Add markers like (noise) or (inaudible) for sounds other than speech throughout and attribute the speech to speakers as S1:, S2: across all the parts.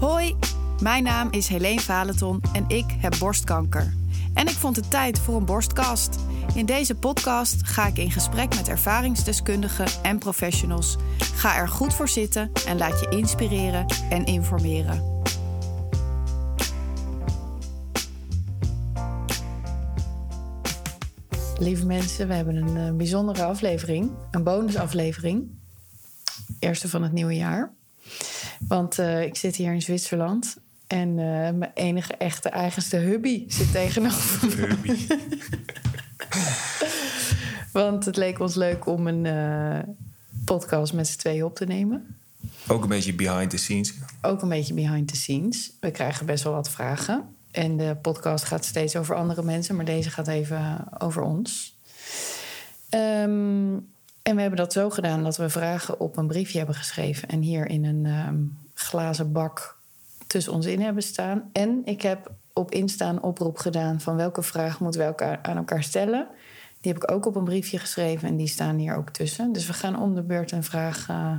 S1: Hoi, mijn naam is Helene Valenton en ik heb borstkanker. En ik vond het tijd voor een borstkast. In deze podcast ga ik in gesprek met ervaringsdeskundigen en professionals. Ga er goed voor zitten en laat je inspireren en informeren. Lieve mensen, we hebben een uh, bijzondere aflevering, een bonusaflevering. Eerste van het nieuwe jaar. Want uh, ik zit hier in Zwitserland en uh, mijn enige echte eigenste hubby zit tegenover me. Hubby. (laughs) Want het leek ons leuk om een podcast met z'n tweeën op te nemen.
S2: Ook een beetje behind the scenes.
S1: Ook een beetje behind the scenes. We krijgen best wel wat vragen. En de podcast gaat steeds over andere mensen, maar deze gaat even over ons. Um, en we hebben dat zo gedaan dat we vragen op een briefje hebben geschreven en hier in een um, glazen bak tussen ons in hebben staan. En ik heb op Insta een oproep gedaan van welke vraag moeten we elkaar, aan elkaar stellen. Die heb ik ook op een briefje geschreven en die staan hier ook tussen. Dus we gaan om de beurt een vraag uh,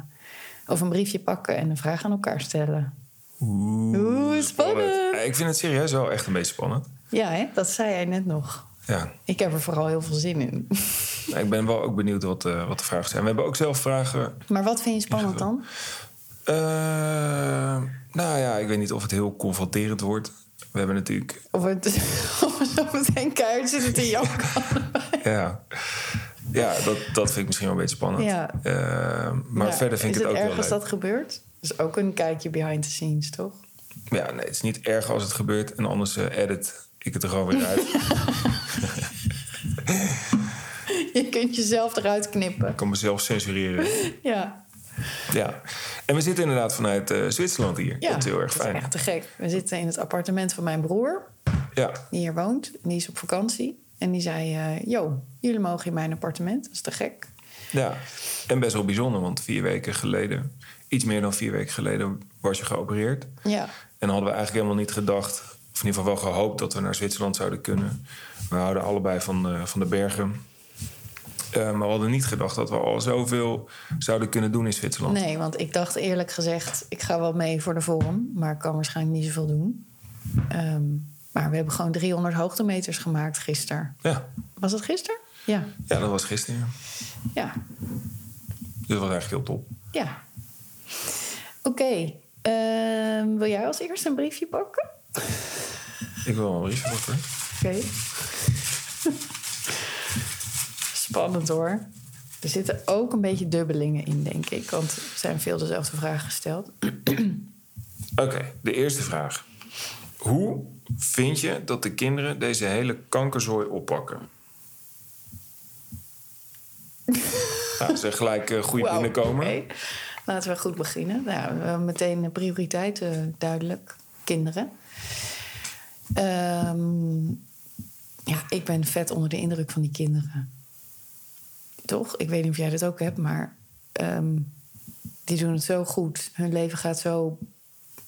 S1: of een briefje pakken en een vraag aan elkaar stellen.
S2: Oeh,
S1: Oeh spannend.
S2: Ik vind het serieus wel echt een beetje spannend.
S1: Ja, hè? dat zei jij net nog.
S2: Ja.
S1: Ik heb er vooral heel veel zin in.
S2: ik ben wel ook benieuwd wat, uh, wat de vragen zijn. We hebben ook zelf vragen.
S1: Maar wat vind je spannend dan?
S2: Uh, nou ja, ik weet niet of het heel confronterend wordt. We hebben natuurlijk.
S1: Of het, (laughs) of het meteen keihard te janken.
S2: ja. Ja, dat, dat vind ik misschien wel een beetje spannend. Ja. Uh, maar ja, verder vind ik het,
S1: het
S2: ook
S1: erg
S2: wel
S1: als dat gebeurt? Dat is ook een kijkje behind the scenes, toch?
S2: Ja, nee, het is niet erg als het gebeurt. En anders edit ik het er gewoon weer uit. (laughs)
S1: Je kunt jezelf eruit knippen.
S2: Ik kan mezelf censureren.
S1: Ja.
S2: Ja. En we zitten inderdaad vanuit uh, Zwitserland hier. Ja, dat is heel erg fijn.
S1: Dat is echt te gek. We zitten in het appartement van mijn broer.
S2: Ja.
S1: Die hier woont. En die is op vakantie. En die zei, uh, yo, jullie mogen in mijn appartement. Dat is te gek.
S2: Ja. En best wel bijzonder, want vier weken geleden... iets meer dan vier weken geleden was je geopereerd.
S1: Ja.
S2: En hadden we eigenlijk helemaal niet gedacht... of in ieder geval wel gehoopt dat we naar Zwitserland zouden kunnen. We houden allebei van, uh, van de bergen. Uh, maar we hadden niet gedacht dat we al zoveel zouden kunnen doen in Zwitserland.
S1: Nee, want ik dacht eerlijk gezegd, ik ga wel mee voor de Forum, maar ik kan waarschijnlijk niet zoveel doen. Um, maar we hebben gewoon 300 hoogtemeters gemaakt gisteren.
S2: Ja.
S1: Was het gisteren? Ja.
S2: Ja, dat was gisteren. Ja.
S1: ja.
S2: Dus dat was eigenlijk heel top.
S1: Ja. Oké. Okay. Uh, wil jij als eerste een briefje pakken?
S2: Ik wil een briefje pakken.
S1: Oké. Okay. Spannend hoor. Er zitten ook een beetje dubbelingen in, denk ik. Want er zijn veel dezelfde vragen gesteld.
S2: Oké, okay, de eerste vraag. Hoe vind je dat de kinderen deze hele kankerzooi oppakken? (laughs) nou, zeg gelijk uh, goed wow, binnenkomen.
S1: Okay. Laten we goed beginnen. Nou, meteen prioriteiten duidelijk. Kinderen. Um, ja, ik ben vet onder de indruk van die kinderen. Toch? Ik weet niet of jij dat ook hebt, maar um, die doen het zo goed. Hun leven gaat zo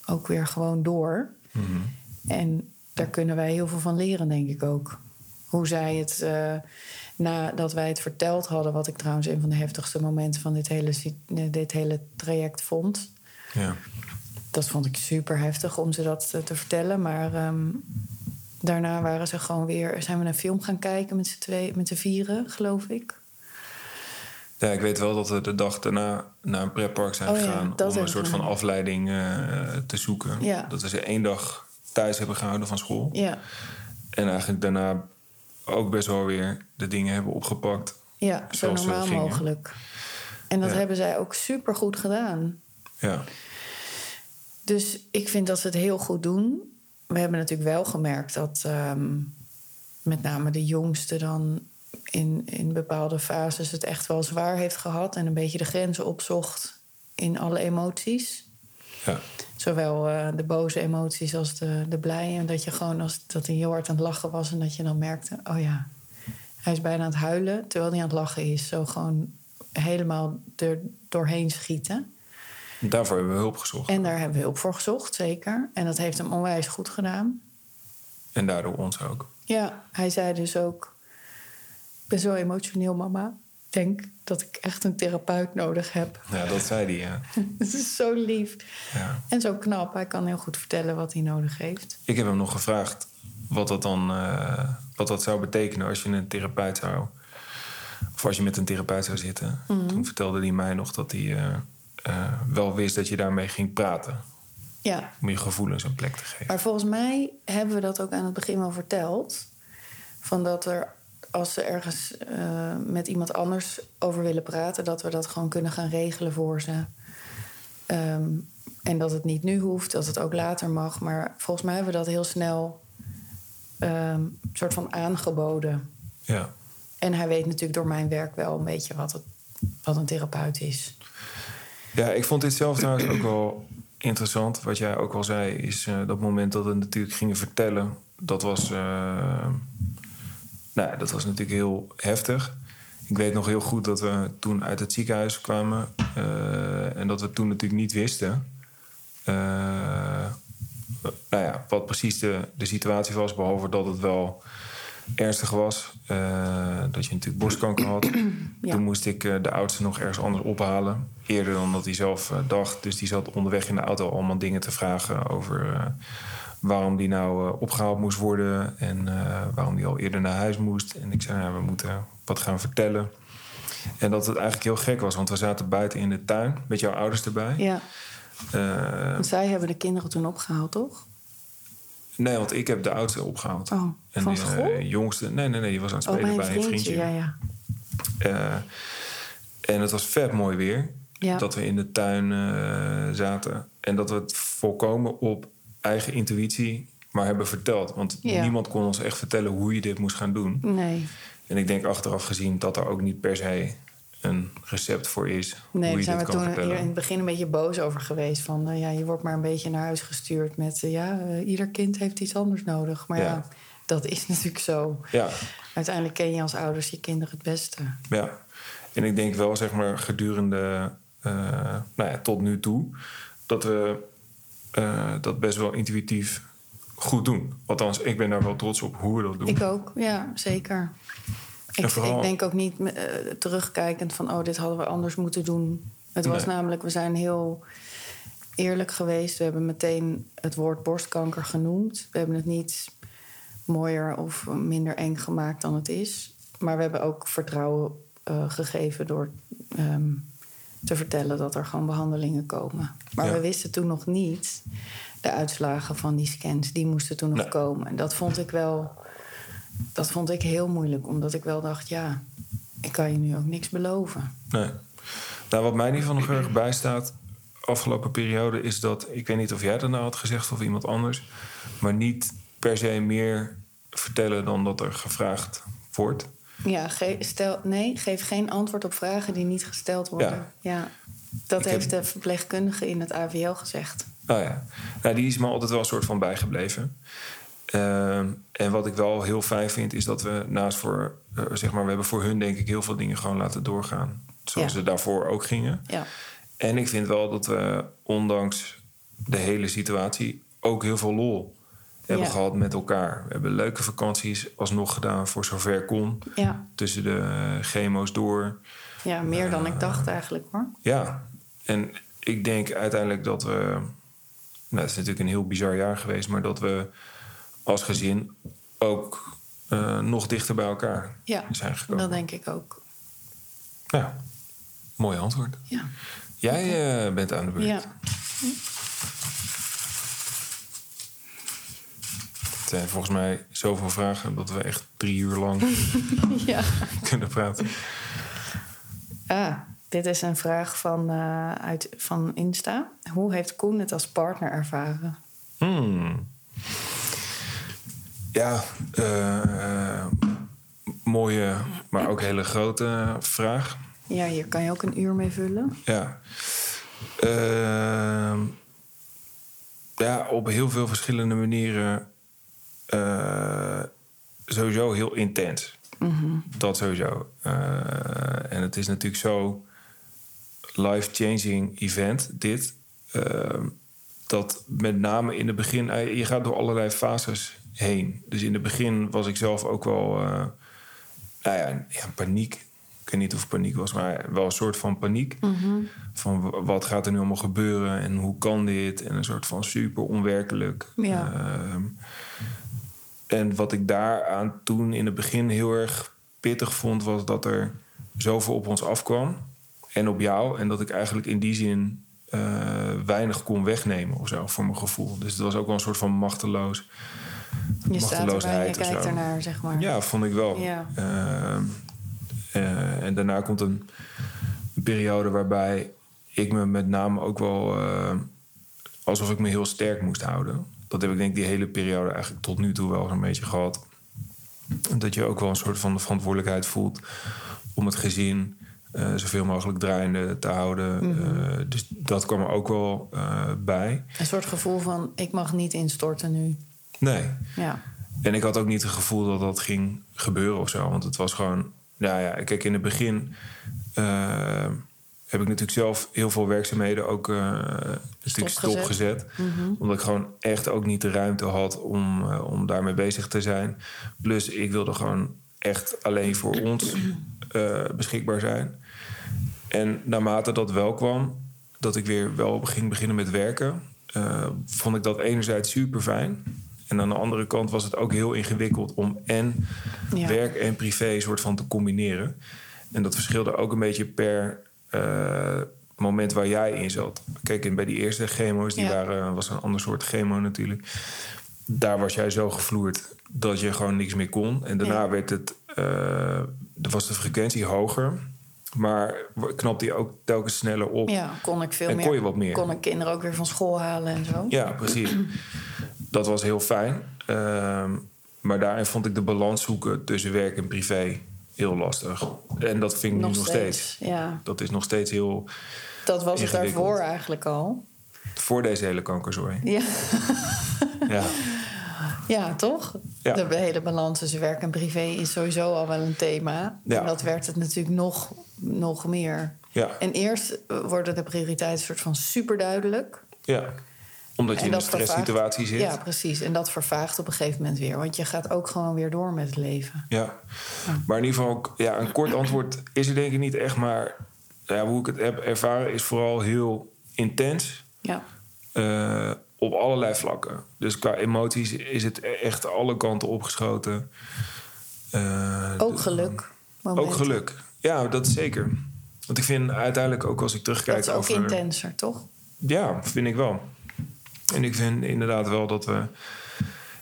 S1: ook weer gewoon door.
S2: Mm -hmm.
S1: En daar kunnen wij heel veel van leren, denk ik ook. Hoe zij het, uh, nadat wij het verteld hadden, wat ik trouwens een van de heftigste momenten van dit hele, dit hele traject vond.
S2: Ja.
S1: Dat vond ik super heftig om ze dat te, te vertellen. Maar um, daarna waren ze gewoon weer, zijn we een film gaan kijken met z'n twee, met z'n vieren, geloof ik.
S2: Ja, ik weet wel dat we de dag daarna naar een pretpark zijn
S1: Oh
S2: gegaan om een soort van afleiding uh, te zoeken.
S1: Ja.
S2: Dat we ze één dag thuis hebben gehouden van school.
S1: Ja,
S2: En eigenlijk daarna ook best wel weer de dingen hebben opgepakt.
S1: ja zo normaal mogelijk. En dat hebben zij ook super goed gedaan.
S2: Ja,
S1: Dus ik vind dat ze het heel goed doen. We hebben natuurlijk wel gemerkt dat ehm, met name de jongste dan in, in bepaalde fases het echt wel zwaar heeft gehad en een beetje de grenzen opzocht in alle emoties.
S2: ja,
S1: Zowel eh, de boze emoties als de, de blije. En dat je gewoon als dat hij heel hard aan het lachen was en dat je dan merkte: oh ja, hij is bijna aan het huilen terwijl hij aan het lachen is. Zo gewoon helemaal er doorheen schieten.
S2: Daarvoor hebben we hulp gezocht.
S1: En daar hebben we hulp voor gezocht, zeker. En dat heeft hem onwijs goed gedaan.
S2: En daardoor ons ook.
S1: Ja, hij zei dus ook: Ik ben zo emotioneel, mama. denk dat ik echt een therapeut nodig heb.
S2: Ja, dat zei hij, ja. (laughs)
S1: Het is zo lief.
S2: ja.
S1: En zo knap. Hij kan heel goed vertellen wat hij nodig heeft.
S2: Ik heb hem nog gevraagd wat dat dan eh, wat dat zou betekenen als je een therapeut zou. Of als je met een therapeut zou zitten. Toen vertelde hij mij nog dat hij eh, wel wist dat je daarmee ging praten.
S1: Ja,
S2: Om je gevoelens een plek te geven.
S1: maar volgens mij hebben we dat ook aan het begin wel verteld. Van dat er, als ze ergens eh, met iemand anders over willen praten, dat we dat gewoon kunnen gaan regelen voor ze. Ehm, en dat het niet nu hoeft, dat het ook later mag. Maar volgens mij hebben we dat heel snel ehm, soort van aangeboden.
S2: Ja.
S1: En hij weet natuurlijk door mijn werk wel een beetje wat, het, wat een therapeut is.
S2: Ja, ik vond dit zelf trouwens ook wel interessant. Wat jij ook al zei, is eh, dat moment dat we natuurlijk gingen vertellen. Dat was, eh, nou, dat was natuurlijk heel heftig. Ik weet nog heel goed dat we toen uit het ziekenhuis kwamen. eh, en dat we toen natuurlijk niet wisten. nou ja, wat precies de, de situatie was. Behalve dat het wel ernstig was. eh, dat je natuurlijk borstkanker had. (clears throat)
S1: Ja.
S2: Toen moest ik eh, de oudste nog ergens anders ophalen. Eerder dan dat hij zelf eh, dacht. Dus die zat onderweg in de auto allemaal dingen te vragen over waarom die nou eh, opgehaald moest worden. En waarom die al eerder naar huis moest. En ik zei, ja, we moeten wat gaan vertellen. En dat het eigenlijk heel gek was, want we zaten buiten in de tuin met jouw ouders erbij.
S1: Ja, want zij hebben de kinderen toen opgehaald, toch?
S2: Nee, want ik heb de oudste opgehaald.
S1: Oh,
S2: en
S1: van
S2: de eh, jongste, nee, nee, nee, die was aan het
S1: Oh,
S2: spelen
S1: bij een
S2: bij een
S1: vriendje. Ja, ja.
S2: Eh, en het was vet mooi weer.
S1: Ja.
S2: Dat we in de tuin eh, zaten. En dat we het volkomen op eigen intuïtie maar hebben verteld. Want
S1: Ja.
S2: niemand kon ons echt vertellen hoe je dit moest gaan doen.
S1: Nee,
S2: En ik denk achteraf gezien dat er ook niet per se een recept voor is.
S1: nee daar zijn we toen
S2: vertellen.
S1: in het begin een beetje boos over geweest. Van eh, ja, je wordt maar een beetje naar huis gestuurd met eh, ja, eh, ieder kind heeft iets anders nodig. Maar ja.
S2: Ja.
S1: dat is (laughs) natuurlijk zo.
S2: Ja,
S1: Uiteindelijk ken je als ouders je kinderen het beste.
S2: ja. En ik denk wel, zeg maar, gedurende nou ja, tot nu toe, dat we dat best wel intuïtief goed doen. Althans, ik ben daar wel trots op hoe we dat doen.
S1: Ik ook, ja, zeker. Ik,
S2: En vooral-
S1: ik denk ook niet eh, terugkijkend van, oh, dit hadden we anders moeten doen. Het was
S2: Nee.
S1: namelijk, we zijn heel eerlijk geweest. We hebben meteen het woord borstkanker genoemd. We hebben het niet mooier of minder eng gemaakt dan het is. Maar we hebben ook vertrouwen eh, gegeven door ehm, te vertellen dat er gewoon behandelingen komen. Maar
S2: Ja.
S1: we wisten toen nog niet de uitslagen van die scans. Die moesten toen nog
S2: Nee.
S1: komen. En dat vond ik wel dat vond ik heel moeilijk, omdat ik wel dacht, ja, ik kan je nu ook niks beloven.
S2: Nee. Nou, wat mij in ieder geval nog heel erg bijstaat afgelopen periode is dat ik weet niet of jij dat nou had gezegd of iemand anders, maar niet per se meer vertellen dan dat er gevraagd wordt.
S1: Ja, ge- stel, nee, geef geen antwoord op vragen die niet gesteld worden. Ja. Dat
S2: Ik heb-
S1: heeft de verpleegkundige in het AVL gezegd.
S2: Nou ja, nou, die is me altijd wel een soort van bijgebleven. Ehm, en wat ik wel heel fijn vind, is dat we naast voor, eh, zeg maar, we hebben voor hun denk ik heel veel dingen gewoon laten doorgaan. Zoals
S1: Ja.
S2: ze daarvoor ook gingen.
S1: Ja,
S2: En ik vind wel dat we, ondanks de hele situatie, ook heel veel lol hebben
S1: Ja.
S2: gehad met elkaar. We hebben leuke vakanties alsnog gedaan voor zover kon.
S1: ja.
S2: Tussen de eh, chemo's door.
S1: ja meer dan
S2: Eh.
S1: ik dacht eigenlijk hoor.
S2: Ja, en ik denk uiteindelijk dat we. Nou, het is natuurlijk een heel bizar jaar geweest, maar dat we als gezin ook eh, nog dichter bij elkaar
S1: Ja,
S2: zijn gekomen.
S1: dat denk ik ook.
S2: Ja, mooi antwoord.
S1: Ja.
S2: Jij eh, bent aan de beurt.
S1: ja.
S2: Het zijn volgens mij zoveel vragen dat we echt drie uur lang (laughs) (laughs)
S1: ja.
S2: kunnen praten.
S1: Ah, dit is een vraag van, eh, uit, van Insta. Hoe heeft Koen het als partner ervaren?
S2: Hmm. Ja, eh, mooie, maar ook hele grote vraag.
S1: Ja, hier kan je ook een uur mee vullen.
S2: Ja. Ehm, ja, op heel veel verschillende manieren. eh, sowieso heel intens. Dat sowieso. Eh, en het is natuurlijk zo life-changing event, dit. Dat met name in het begin... eh, Je gaat door allerlei fases heen. Dus in het begin was ik zelf ook wel... eh, nou ja, ja, paniek Ik weet niet of het paniek was, maar wel een soort van paniek. Van w- wat gaat er nu allemaal gebeuren en hoe kan dit? En een soort van super onwerkelijk.
S1: Ja.
S2: Ehm, en wat ik daaraan toen in het begin heel erg pittig vond, was dat er zoveel op ons afkwam. En op jou. En dat ik eigenlijk in die zin eh, weinig kon wegnemen of zo, voor mijn gevoel. Dus het was ook wel een soort van machteloos.
S1: Je staat erbij en je kijkt ernaar, zeg maar.
S2: Ja, vond ik wel.
S1: Ja.
S2: Ehm, eh, en daarna komt een, een periode waarbij ik me met name ook wel eh, alsof ik me heel sterk moest houden. Dat heb ik denk ik die hele periode eigenlijk tot nu toe wel zo'n beetje gehad. Dat je ook wel een soort van de verantwoordelijkheid voelt om het gezin eh, zoveel mogelijk draaiende te houden.
S1: Mhm.
S2: Dus dat kwam er ook wel bij.
S1: Een soort gevoel van, ik mag niet instorten nu.
S2: Nee,
S1: Ja.
S2: En ik had ook niet het gevoel dat dat ging gebeuren of zo. Want het was gewoon... Nou ja, kijk, in het begin... eh, heb ik natuurlijk zelf heel veel werkzaamheden ook eh een stuk
S1: Stopgezet.
S2: stopgezet. Omdat ik gewoon echt ook niet de ruimte had om, eh, om daarmee bezig te zijn. Plus, ik wilde gewoon echt alleen voor ons beschikbaar zijn. En naarmate dat wel kwam, dat ik weer wel ging beginnen met werken, vond ik dat enerzijds super fijn. En aan de andere kant was het ook heel ingewikkeld om en
S1: Ja.
S2: werk en privé soort van te combineren. En dat verschilde ook een beetje per eh, moment waar jij in zat. Kijk, en bij die eerste chemo's, die
S1: Ja.
S2: waren, was een ander soort chemo natuurlijk. Daar was jij zo gevloerd dat je gewoon niks meer kon. En daarna
S1: Ja.
S2: werd het, eh, was de frequentie hoger. Maar knapte die ook telkens sneller op.
S1: ja, kon ik veel
S2: En
S1: meer.
S2: kon je wat meer.
S1: Kon ik kinderen ook weer van school halen en zo.
S2: Ja, precies. dat was heel fijn. Ehm, maar daarin vond ik de balans zoeken tussen werk en privé heel lastig. En dat vind ik
S1: nog
S2: nu nog steeds.
S1: steeds. Ja,
S2: Dat is nog steeds heel
S1: dat was het daarvoor eigenlijk al.
S2: voor deze hele kankerzooi.
S1: Ja, (laughs)
S2: Ja,
S1: ja toch?
S2: Ja.
S1: De hele balans tussen werk en privé is sowieso al wel een thema.
S2: Ja.
S1: En dat werd het natuurlijk nog, nog meer.
S2: ja,
S1: En eerst eh, worden de prioriteiten soort van super duidelijk.
S2: ja. Omdat je in een stresssituatie zit.
S1: Ja, precies. En dat vervaagt op een gegeven moment weer. Want je gaat ook gewoon weer door met het leven.
S2: Ja. Maar in ieder geval, ja, een kort antwoord is er denk ik niet echt. Maar ja, hoe ik het heb ervaren is vooral heel intens.
S1: Ja,
S2: eh, op allerlei vlakken. Dus qua emoties is het echt alle kanten opgeschoten. Eh,
S1: ook geluk.
S2: Ook geluk. Ja, dat zeker. Want ik vind uiteindelijk ook als ik terugkijk
S1: Dat is ook
S2: over...
S1: intenser, toch?
S2: Ja, vind ik wel. En ik vind inderdaad wel dat we...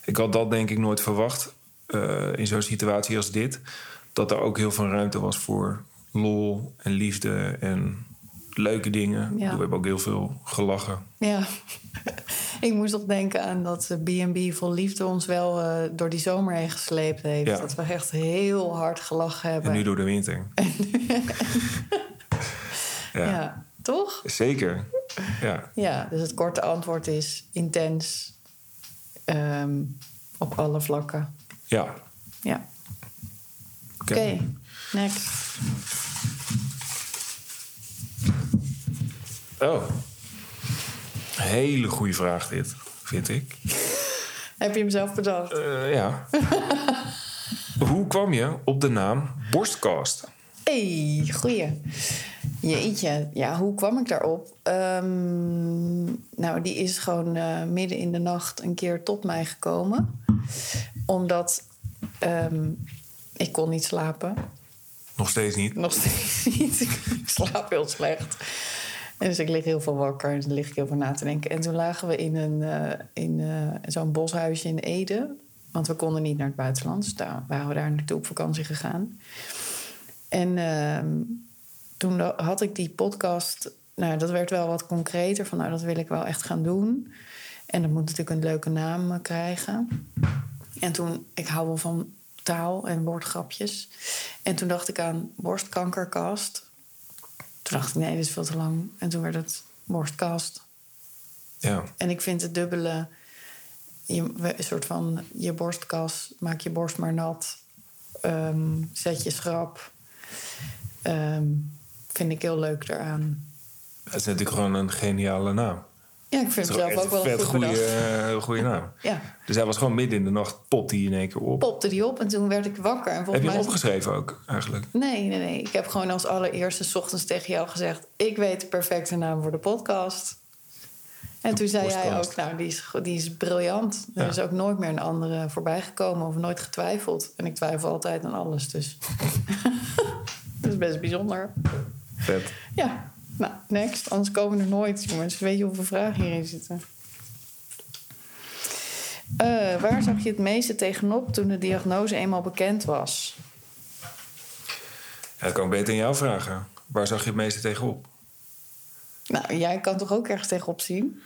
S2: Ik had dat denk ik nooit verwacht eh, in zo'n situatie als dit. Dat er ook heel veel ruimte was voor lol en liefde en leuke dingen.
S1: Ja.
S2: We hebben ook heel veel gelachen.
S1: Ja. Ik moest nog denken aan dat eh, B&B vol liefde ons wel eh, door die zomer heen gesleept heeft.
S2: Ja.
S1: Dat we echt heel hard gelachen hebben.
S2: En nu door de winter. (laughs) ja,
S1: ja. toch?
S2: zeker. Ja,
S1: Ja, dus het korte antwoord is intens. ehm, op alle vlakken.
S2: ja.
S1: Ja. Oké, next.
S2: Oh. Hele goede vraag dit, vind ik. (laughs)
S1: Heb je hem zelf bedacht?
S2: Eh, ja. (laughs) Hoe kwam je op de naam Borstkast?
S1: hey, goeie. Jeetje, ja, hoe kwam ik daarop? Ehm, nou, die is gewoon eh, midden in de nacht een keer tot mij gekomen. Omdat ehm, ik kon niet slapen.
S2: Nog steeds niet.
S1: Nog steeds niet. (laughs) ik slaap heel slecht. Dus ik lig heel veel wakker en dan lig ik heel veel na te denken. En toen lagen we in, een, eh, in eh, zo'n boshuisje in Ede. Want we konden niet naar het buitenland. Dus daar waren we daar naartoe op vakantie gegaan. En ehm, toen had ik die podcast... Nou, dat werd wel wat concreter. Van nou, dat wil ik wel echt gaan doen. En dat moet natuurlijk een leuke naam eh, krijgen. En toen, ik hou wel van taal en woordgrapjes. En toen dacht ik aan borstkankerkast. Toen dacht ik, nee, dit is veel te lang. En toen werd het borstkast.
S2: Ja,
S1: En ik vind het dubbele... Je, een soort van je borstkas, maak je borst maar nat. ehm, zet je schrap. Ehm, vind ik heel leuk daaraan.
S2: het is natuurlijk gewoon een geniale naam.
S1: Ja, ik vind het zelf ook wel een
S2: vet
S1: goed
S2: goede,
S1: bedacht.
S2: eh, goede naam.
S1: Ja,
S2: Dus hij was gewoon midden in de nacht, popt hij in één keer op.
S1: popte die op en toen werd ik wakker. En
S2: Heb je hem opgeschreven ook, eigenlijk?
S1: Nee, nee, nee. Ik heb gewoon als allereerste 's ochtends tegen jou gezegd... ik weet de perfecte naam voor de podcast. En toen zei jij ook, nou, die is, die is briljant. Er
S2: Ja.
S1: is ook nooit meer een andere voorbij gekomen of nooit getwijfeld. En ik twijfel altijd aan alles, dus... (laughs) dat is best bijzonder.
S2: Vet.
S1: Ja, nou, next. Anders komen er nooit, jongens. Weet je hoeveel vragen hierin zitten? Eh, waar zag je het meeste tegenop toen de diagnose eenmaal bekend was?
S2: Ja, dat kan ik beter aan jou vragen. Waar zag je het meeste tegenop?
S1: Nou, jij kan toch ook ergens tegenop zien?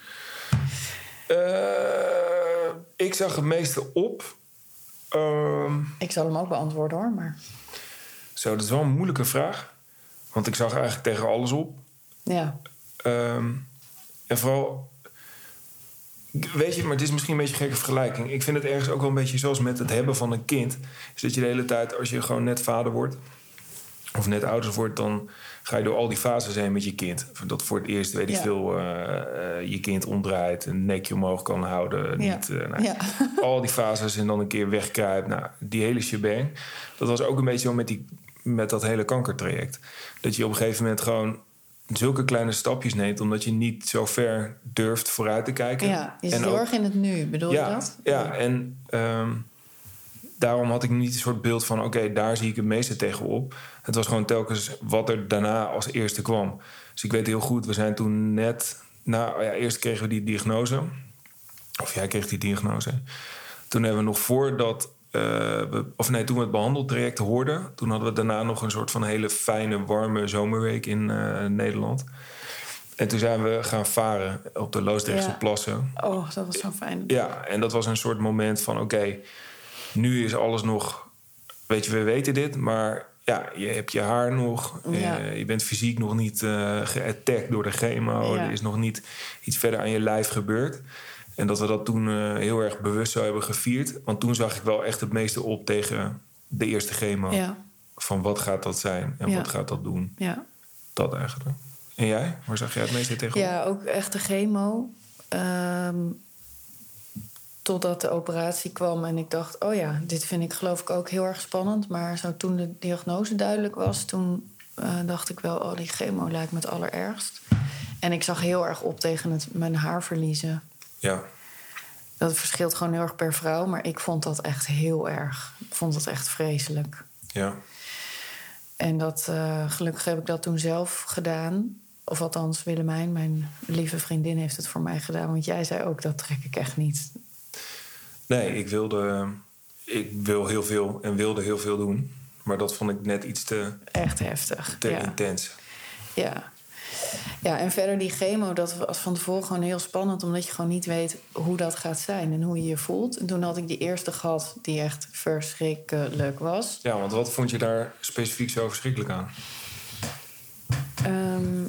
S2: Eh, ik zag het meeste op. Ehm,
S1: Ik zal hem ook beantwoorden hoor, maar
S2: zo, dat is wel een moeilijke vraag. Want ik zag eigenlijk tegen alles op.
S1: ja.
S2: Ehm, en vooral, weet je, maar het is misschien een beetje een gekke vergelijking. Ik vind het ergens ook wel een beetje zoals met het hebben van een kind. Is dat je de hele tijd, als je gewoon net vader wordt, of net ouder wordt, dan ga je door al die fases heen met je kind. Dat voor het eerst, weet ik
S1: Ja.
S2: veel, eh, eh, je kind omdraait, een nekje omhoog kan houden.
S1: Ja.
S2: Niet, eh, nou,
S1: Ja. (laughs)
S2: al die fases en dan een keer wegkruipt. Nou, die hele shebang. Dat was ook een beetje zo met, die, met dat hele kankertraject. Dat je op een gegeven moment gewoon zulke kleine stapjes neemt... omdat je niet zo ver durft vooruit te kijken.
S1: ja, je zit heel erg in het nu, bedoel
S2: ja,
S1: je dat?
S2: Ja, en ehm, daarom had ik niet een soort beeld van... oké, daar zie ik het meeste tegenop. Het was gewoon telkens wat er daarna als eerste kwam. Dus ik weet heel goed, we zijn toen net... Nou ja, eerst kregen we die diagnose. Of jij kreeg die diagnose. Toen hebben we nog voordat... eh, we, of nee, toen we het behandeltraject hoorden... toen hadden we daarna nog een soort van hele fijne, warme zomerweek in eh, Nederland. En toen zijn we gaan varen op de Loosdrechtse
S1: Ja.
S2: plassen.
S1: Oh, dat was zo fijn.
S2: Ja, en dat was een soort moment van: oké, nu is alles nog. Weet je, we weten dit, maar ja, je hebt je haar nog.
S1: Ja.
S2: eh, je bent fysiek nog niet eh geattackt door de chemo.
S1: Ja.
S2: Er is nog niet iets verder aan je lijf gebeurd. En dat we dat toen eh, heel erg bewust zo hebben gevierd. Want toen zag ik wel echt het meeste op tegen de eerste chemo.
S1: Ja,
S2: Van wat gaat dat zijn en
S1: Ja.
S2: wat gaat dat doen?
S1: ja.
S2: Dat eigenlijk. En jij? Waar zag jij het meeste tegenop?
S1: Ja, ook echt de chemo. Ehm, totdat de operatie kwam en ik dacht... oh ja, dit vind ik geloof ik ook heel erg spannend. Maar zo toen de diagnose duidelijk was... toen eh, dacht ik wel, oh, die chemo lijkt me het allerergst. En ik zag heel erg op tegen het mijn haar verliezen.
S2: Ja.
S1: Dat verschilt gewoon heel erg per vrouw. Maar ik vond dat echt heel erg. Ik vond dat echt vreselijk.
S2: ja.
S1: En dat, eh, gelukkig heb ik dat toen zelf gedaan. Of althans, Willemijn, mijn lieve vriendin, heeft het voor mij gedaan. Want jij zei ook, dat trek ik echt niet.
S2: Nee, ik wilde. Ik wil heel veel en wilde heel veel doen. Maar dat vond ik net iets te,
S1: Echt heftig.
S2: te
S1: ja.
S2: intens.
S1: ja. Ja, en verder die chemo, dat was van tevoren gewoon heel spannend. Omdat je gewoon niet weet hoe dat gaat zijn en hoe je je voelt. En toen had ik die eerste gehad die echt verschrikkelijk was.
S2: Ja, want wat vond je daar specifiek zo verschrikkelijk aan?
S1: Ehm,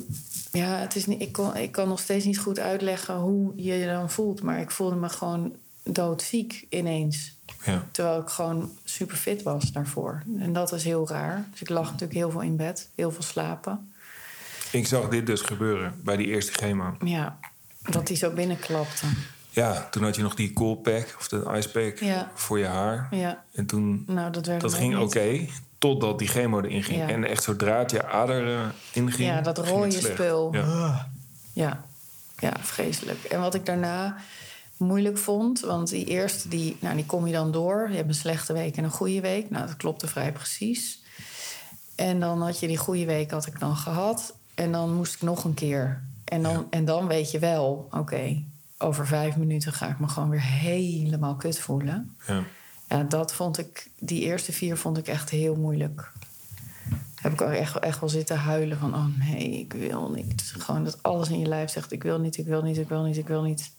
S1: ja, het is niet, ik, kon, ik kan nog steeds niet goed uitleggen hoe je je dan voelt. Maar ik voelde me gewoon doodziek ineens.
S2: Ja,
S1: Terwijl ik gewoon super fit was daarvoor. En dat is heel raar. Dus ik lag natuurlijk heel veel in bed, heel veel slapen.
S2: Ik zag dit dus gebeuren bij die eerste chemo.
S1: Ja, dat die zo binnenklapte.
S2: Ja, toen had je nog die cool pack of de ice pack
S1: Ja.
S2: voor je haar.
S1: Ja,
S2: En toen,
S1: nou dat werd
S2: dat ging oké, totdat die chemo erin ging.
S1: Ja.
S2: En echt zodra het je ader eh, inging,
S1: Ja, dat rode spul.
S2: Ja.
S1: Ja. ja, vreselijk. En wat ik daarna moeilijk vond, want die eerste, die, nou, die kom je dan door. Je hebt een slechte week en een goede week. Nou, dat klopte vrij precies. En dan had je die goede week had ik dan gehad. En dan moest ik nog een keer. En dan,
S2: Ja.
S1: en dan weet je wel, oké, over vijf minuten ga ik me gewoon weer helemaal kut voelen.
S2: Ja.
S1: Ja, dat vond ik, die eerste vier vond ik echt heel moeilijk. Heb ik ook echt, echt wel zitten huilen van, oh nee, ik wil niet. Gewoon dat alles in je lijf zegt, ik wil niet, ik wil niet, ik wil niet, ik wil niet.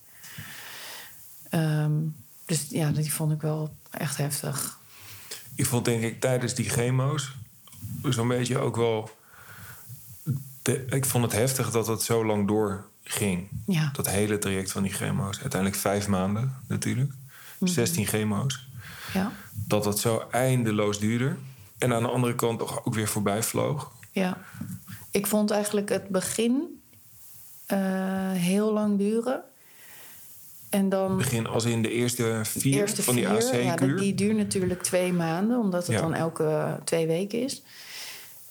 S1: Ehm, dus ja, die vond ik wel echt heftig.
S2: Ik vond denk ik tijdens die chemo's zo'n beetje ook wel... de- ik vond het heftig dat het zo lang doorging.
S1: Ja,
S2: Dat hele traject van die chemo's. Uiteindelijk vijf maanden natuurlijk.
S1: Mhm.
S2: 16 chemo's.
S1: ja,
S2: Dat dat zo eindeloos duurde. En aan de andere kant toch ook weer voorbij vloog.
S1: ja. Ik vond eigenlijk het begin eh, heel lang duren. En dan
S2: Begin als in de eerste vier
S1: eerste
S2: van die
S1: vier, ja,
S2: AC-kuur.
S1: die duurt natuurlijk twee maanden, omdat het
S2: Ja.
S1: dan elke twee weken is.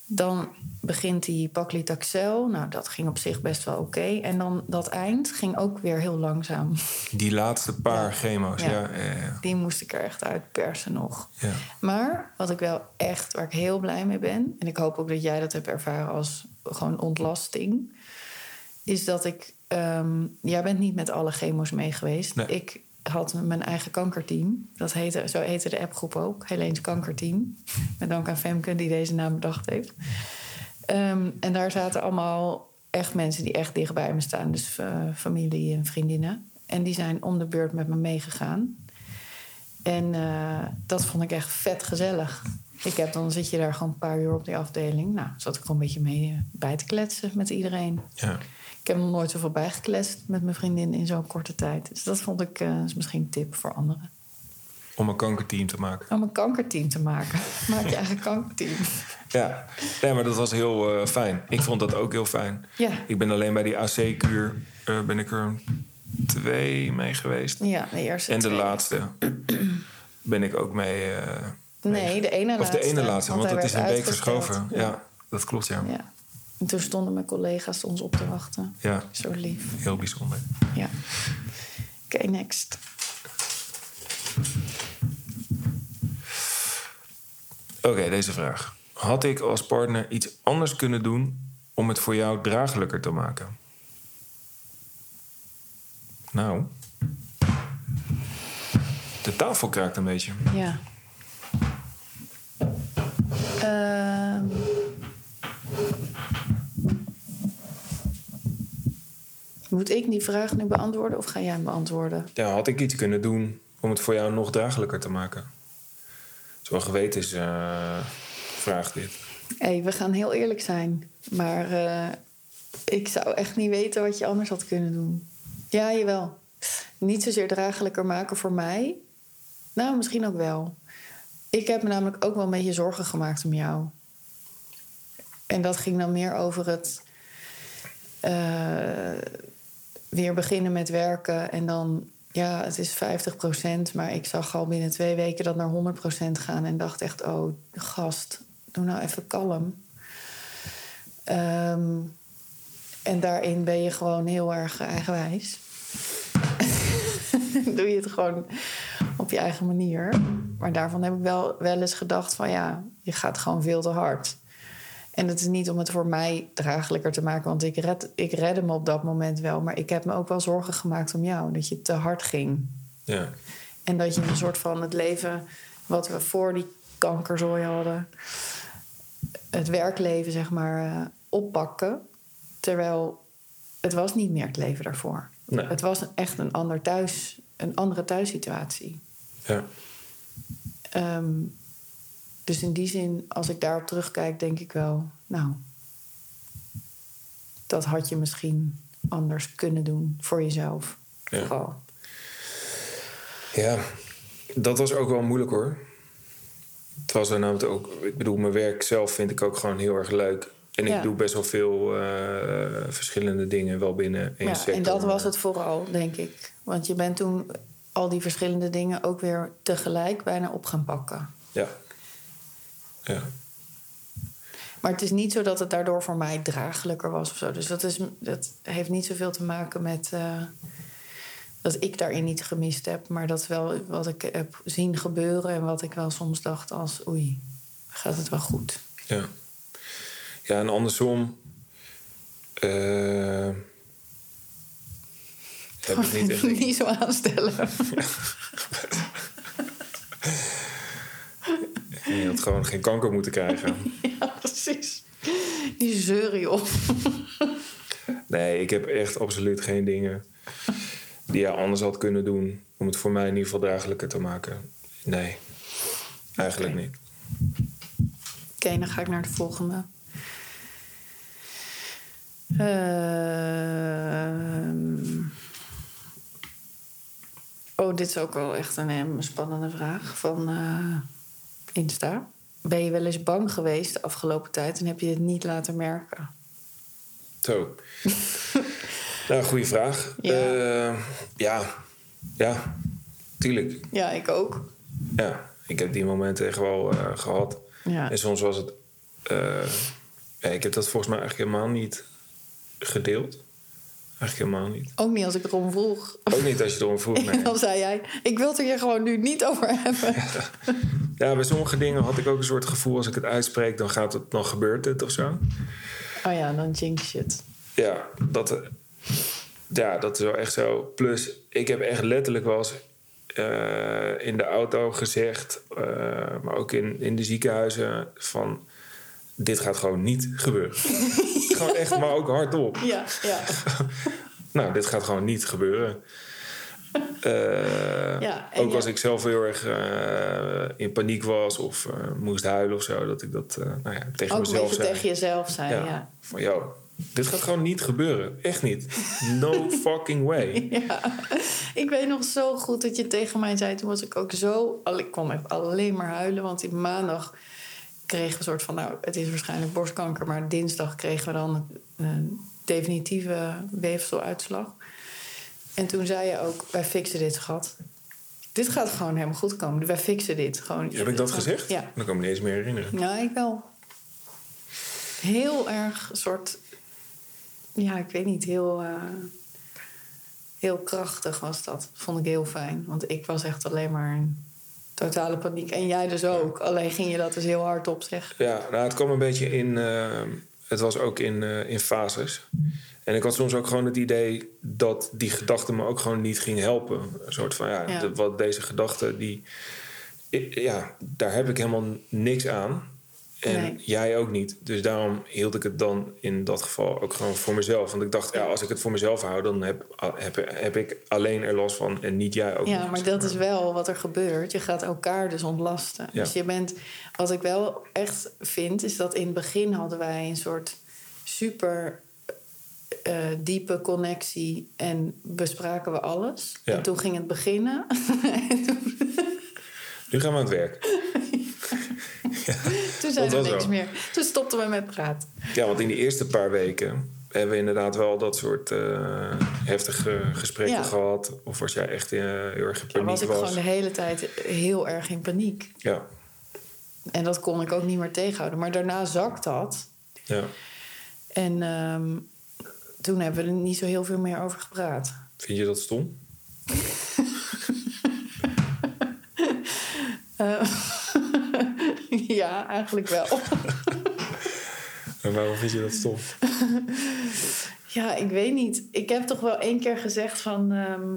S1: Dan begint die paclitaxel. Nou, dat ging op zich best wel oké. En dan dat eind ging ook weer heel langzaam.
S2: Die laatste paar
S1: Ja.
S2: chemo's. Ja.
S1: Ja.
S2: Ja, ja,
S1: Die moest ik er echt uit persen nog.
S2: ja.
S1: Maar wat ik wel echt, waar ik heel blij mee ben... en ik hoop ook dat jij dat hebt ervaren als gewoon ontlasting... is dat ik... ehm, jij bent niet met alle chemo's mee geweest.
S2: Nee.
S1: Ik had mijn eigen kankerteam. Dat heette, zo heette de appgroep ook. Heleens Kankerteam. Met dank aan Femke die deze naam bedacht heeft. Ehm, en daar zaten allemaal echt mensen die echt dichtbij me staan. Dus eh, familie en vriendinnen. En die zijn om de beurt met me meegegaan. En eh, dat vond ik echt vet gezellig. Ik heb, dan zit je daar gewoon een paar uur op die afdeling. Nou, zat ik gewoon een beetje mee eh, bij te kletsen met iedereen.
S2: ja.
S1: Ik heb nog nooit zoveel bijgekletst met mijn vriendin in zo'n korte tijd. Dus dat vond ik eh, is misschien een tip voor anderen.
S2: Om een kankerteam te maken.
S1: Om een kankerteam te maken. (laughs) Maak je eigen kankerteam.
S2: Ja, nee, maar dat was heel eh, fijn. Ik vond dat ook heel fijn.
S1: Ja,
S2: Ik ben alleen bij die AC-kuur eh, ben ik er twee mee geweest.
S1: ja de eerste
S2: En de
S1: twee.
S2: laatste (clears throat) ben ik ook mee.
S1: Nee, de ene
S2: of
S1: laatste.
S2: de ene laatste, want,
S1: hij
S2: dat is een week verschoven. Ja. dat klopt, ja.
S1: ja. En toen stonden mijn collega's ons op te wachten.
S2: Ja,
S1: Zo lief.
S2: heel bijzonder.
S1: Ja. Oké, next.
S2: Oké, deze vraag. Had ik als partner iets anders kunnen doen om het voor jou draaglijker te maken? Nou. De tafel kraakt een beetje.
S1: Ja. Ehm. Moet ik die vraag nu beantwoorden of ga jij hem beantwoorden?
S2: Ja, had ik iets kunnen doen om het voor jou nog draaglijker te maken? Zo gewetens eh vraag dit.
S1: Hé, we gaan heel eerlijk zijn. Maar eh, ik zou echt niet weten wat je anders had kunnen doen. Ja, jawel. Niet zozeer draaglijker maken voor mij. Nou, misschien ook wel. Ik heb me namelijk ook wel een beetje zorgen gemaakt om jou. En dat ging dan meer over het eh, weer beginnen met werken. En dan, ja, het is 50%, maar ik zag al binnen twee weken dat naar 100% gaan. En dacht echt, oh, gast, doe nou even kalm. Ehm, en daarin ben je gewoon heel erg eigenwijs. (laughs) doe je het gewoon op je eigen manier. Maar daarvan heb ik wel, wel eens gedacht van ja, je gaat gewoon veel te hard. En het is niet om het voor mij draaglijker te maken, want ik, red, ik redde me op dat moment wel. Maar ik heb me ook wel zorgen gemaakt om jou, dat je te hard ging.
S2: Ja,
S1: En dat je een soort van het leven wat we voor die kankerzooi hadden, het werkleven zeg maar, eh, oppakken. Terwijl het was niet meer het leven daarvoor.
S2: Nee.
S1: Het was echt een, ander thuis, een andere thuissituatie.
S2: ja.
S1: Ehm, dus in die zin, als ik daarop terugkijk, denk ik wel, nou, dat had je misschien anders kunnen doen voor jezelf.
S2: Ja.
S1: Vooral.
S2: Ja, dat was ook wel moeilijk hoor. Het was er namelijk ook, ik bedoel, mijn werk zelf vind ik ook gewoon heel erg leuk. En ik doe best wel veel eh, verschillende dingen wel binnen één
S1: Ja,
S2: sector.
S1: en dat was het vooral, denk ik. Want je bent toen al die verschillende dingen ook weer tegelijk bijna op gaan pakken.
S2: Ja. Ja.
S1: Maar het is niet zo dat het daardoor voor mij draaglijker was of zo. Dus dat, is, dat heeft niet zoveel te maken met eh, dat ik daarin niet gemist heb. Maar dat wel wat ik heb zien gebeuren en wat ik wel soms dacht als oei, gaat het wel goed.
S2: Ja. Ja, en andersom. eh, heb ik niet echt.
S1: niet zo aanstellen. (laughs) (laughs)
S2: Je had gewoon geen kanker moeten krijgen. (laughs)
S1: ja, precies. Die zeur je op.
S2: Nee, ik heb echt absoluut geen dingen die je anders had kunnen doen om het voor mij in ieder geval draaglijker te maken. Nee, eigenlijk niet.
S1: Oké, dan ga ik naar de volgende. Ehm. oh, dit is ook wel echt een, spannende vraag van eh, Insta. Ben je wel eens bang geweest de afgelopen tijd en heb je het niet laten merken?
S2: Zo. (laughs) Nou, goede vraag.
S1: Ja.
S2: Ja. ja, ja, tuurlijk.
S1: Ja, ik ook.
S2: Ja, ik heb die momenten echt wel eh, gehad.
S1: Ja.
S2: En soms was het... eh, ja, ik heb dat volgens mij eigenlijk helemaal niet gedeeld. Eigenlijk helemaal niet.
S1: Ook niet als ik erom vroeg.
S2: Ook niet als je erom vroeg. (laughs) Nee.
S1: Dan zei jij, ik wil het er hier gewoon nu niet over hebben.
S2: Ja, bij sommige dingen had ik ook een soort gevoel... als ik het uitspreek, dan, gaat het, dan gebeurt het of zo.
S1: Oh ja, dan jinx je het.
S2: Ja, dat, ja, dat is wel echt zo. Plus, ik heb echt letterlijk wel eens eh, in de auto gezegd... eh, maar ook in, in de ziekenhuizen van... dit gaat gewoon niet gebeuren. (laughs) gewoon echt, maar ook hardop.
S1: Ja, ja. (laughs)
S2: Nou, dit gaat gewoon niet gebeuren. (laughs) Eh,
S1: Ja,
S2: ook
S1: ja-
S2: als ik zelf heel erg eh, in paniek was of eh, moest huilen of zo, dat ik dat nou ja, tegen
S1: Ook
S2: mezelf zei.
S1: tegen jezelf zei,
S2: ja,
S1: ja.
S2: Van joh, dit gaat gewoon niet gebeuren. Echt niet. No fucking way.
S1: Ja, ik weet nog zo goed dat je tegen mij zei. Toen was ik ook zo. al- Ik kon echt alleen maar huilen. Want die maandag kregen we een soort van. Nou, het is waarschijnlijk borstkanker. Maar dinsdag kregen we dan een definitieve weefseluitslag. En toen zei je ook: Wij fixen dit, schat. Dit gaat gewoon helemaal goed komen. Wij fixen dit. Gewoon,
S2: Heb ik dat gezegd?
S1: Ja.
S2: Dan kan ik me niet eens meer herinneren.
S1: Ja, ik wel. Heel erg soort. Ja, ik weet niet, heel. eh, heel krachtig was dat. Vond ik heel fijn. Want ik was echt alleen maar totale paniek. En jij dus ook. Alleen ging je dat dus heel hard op zeggen.
S2: Ja, nou, het kwam een beetje in. eh, het was ook in, eh, in fases. En ik had soms ook gewoon het idee dat die gedachte me ook gewoon niet ging helpen. Een soort van ja,
S1: Ja.
S2: de- wat deze gedachte die. Ja, daar heb ik helemaal niks aan. En
S1: Nee.
S2: jij ook niet. Dus daarom hield ik het dan in dat geval ook gewoon voor mezelf. Want ik dacht, ja, als ik het voor mezelf hou, dan heb, heb, heb ik alleen er last van en niet jij ook.
S1: Ja, maar dat is wel wat er gebeurt. Je gaat elkaar dus ontlasten.
S2: Ja.
S1: Dus je bent. Wat ik wel echt vind, is dat in het begin hadden wij een soort super. eh, diepe connectie en bespraken we alles.
S2: Ja.
S1: En toen ging het beginnen. (laughs)
S2: Nu gaan we aan het werk. (laughs) (laughs)
S1: Toen zei er niks
S2: zo.
S1: meer. Toen stopten we met praten.
S2: Ja, want in die eerste paar weken hebben we inderdaad wel dat soort eh, heftige gesprekken
S1: Ja.
S2: gehad. Of was jij echt eh, heel erg in paniek
S1: was ik
S2: was.
S1: gewoon de hele tijd heel erg in paniek.
S2: Ja,
S1: En dat kon ik ook niet meer tegenhouden. Maar daarna zakt dat.
S2: ja.
S1: En ehm, toen hebben we er niet zo heel veel meer over gepraat.
S2: Vind je dat stom? (laughs)
S1: Eh, (laughs) ja, eigenlijk wel. (laughs)
S2: En waarom vind je dat stom? (laughs)
S1: Ja, ik weet niet. Ik heb toch wel één keer gezegd van... ehm,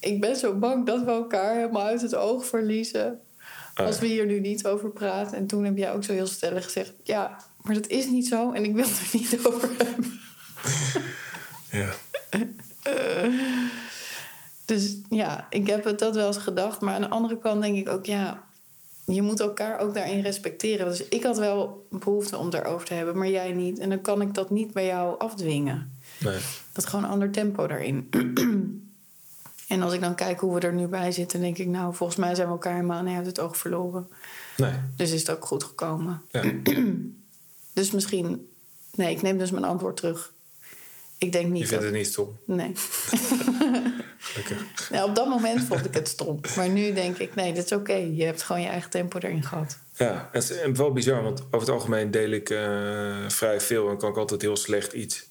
S1: ik ben zo bang dat we elkaar helemaal uit het oog verliezen...
S2: Ah,
S1: als we hier nu niet over praten. En toen heb jij ook zo heel stellig gezegd... ja, maar dat is niet zo en ik wil het er niet over hebben.
S2: ja.
S1: Dus ja, ik heb het dat wel eens gedacht. Maar aan de andere kant denk ik ook... ja, je moet elkaar ook daarin respecteren. Dus ik had wel behoefte om daarover te hebben, maar jij niet. En dan kan ik dat niet bij jou afdwingen.
S2: Nee.
S1: Dat is gewoon een ander tempo daarin. (clears throat) en als ik dan kijk hoe we er nu bij zitten, denk ik, nou, volgens mij zijn we elkaar helemaal niet uit het oog verloren.
S2: Nee.
S1: Dus is het ook goed gekomen.
S2: Ja. (clears throat)
S1: Dus misschien, nee, ik neem dus mijn antwoord terug. Ik denk
S2: Je
S1: niet
S2: vindt
S1: dat.
S2: het niet stom.
S1: Nee. (laughs)
S2: Gelukkig.
S1: Nou, op dat moment vond ik het stom. Maar nu denk ik, nee, dit is oké. Je hebt gewoon je eigen tempo erin gehad.
S2: Ja, het is wel bizar, want over het algemeen deel ik eh, vrij veel en kan ik altijd heel slecht iets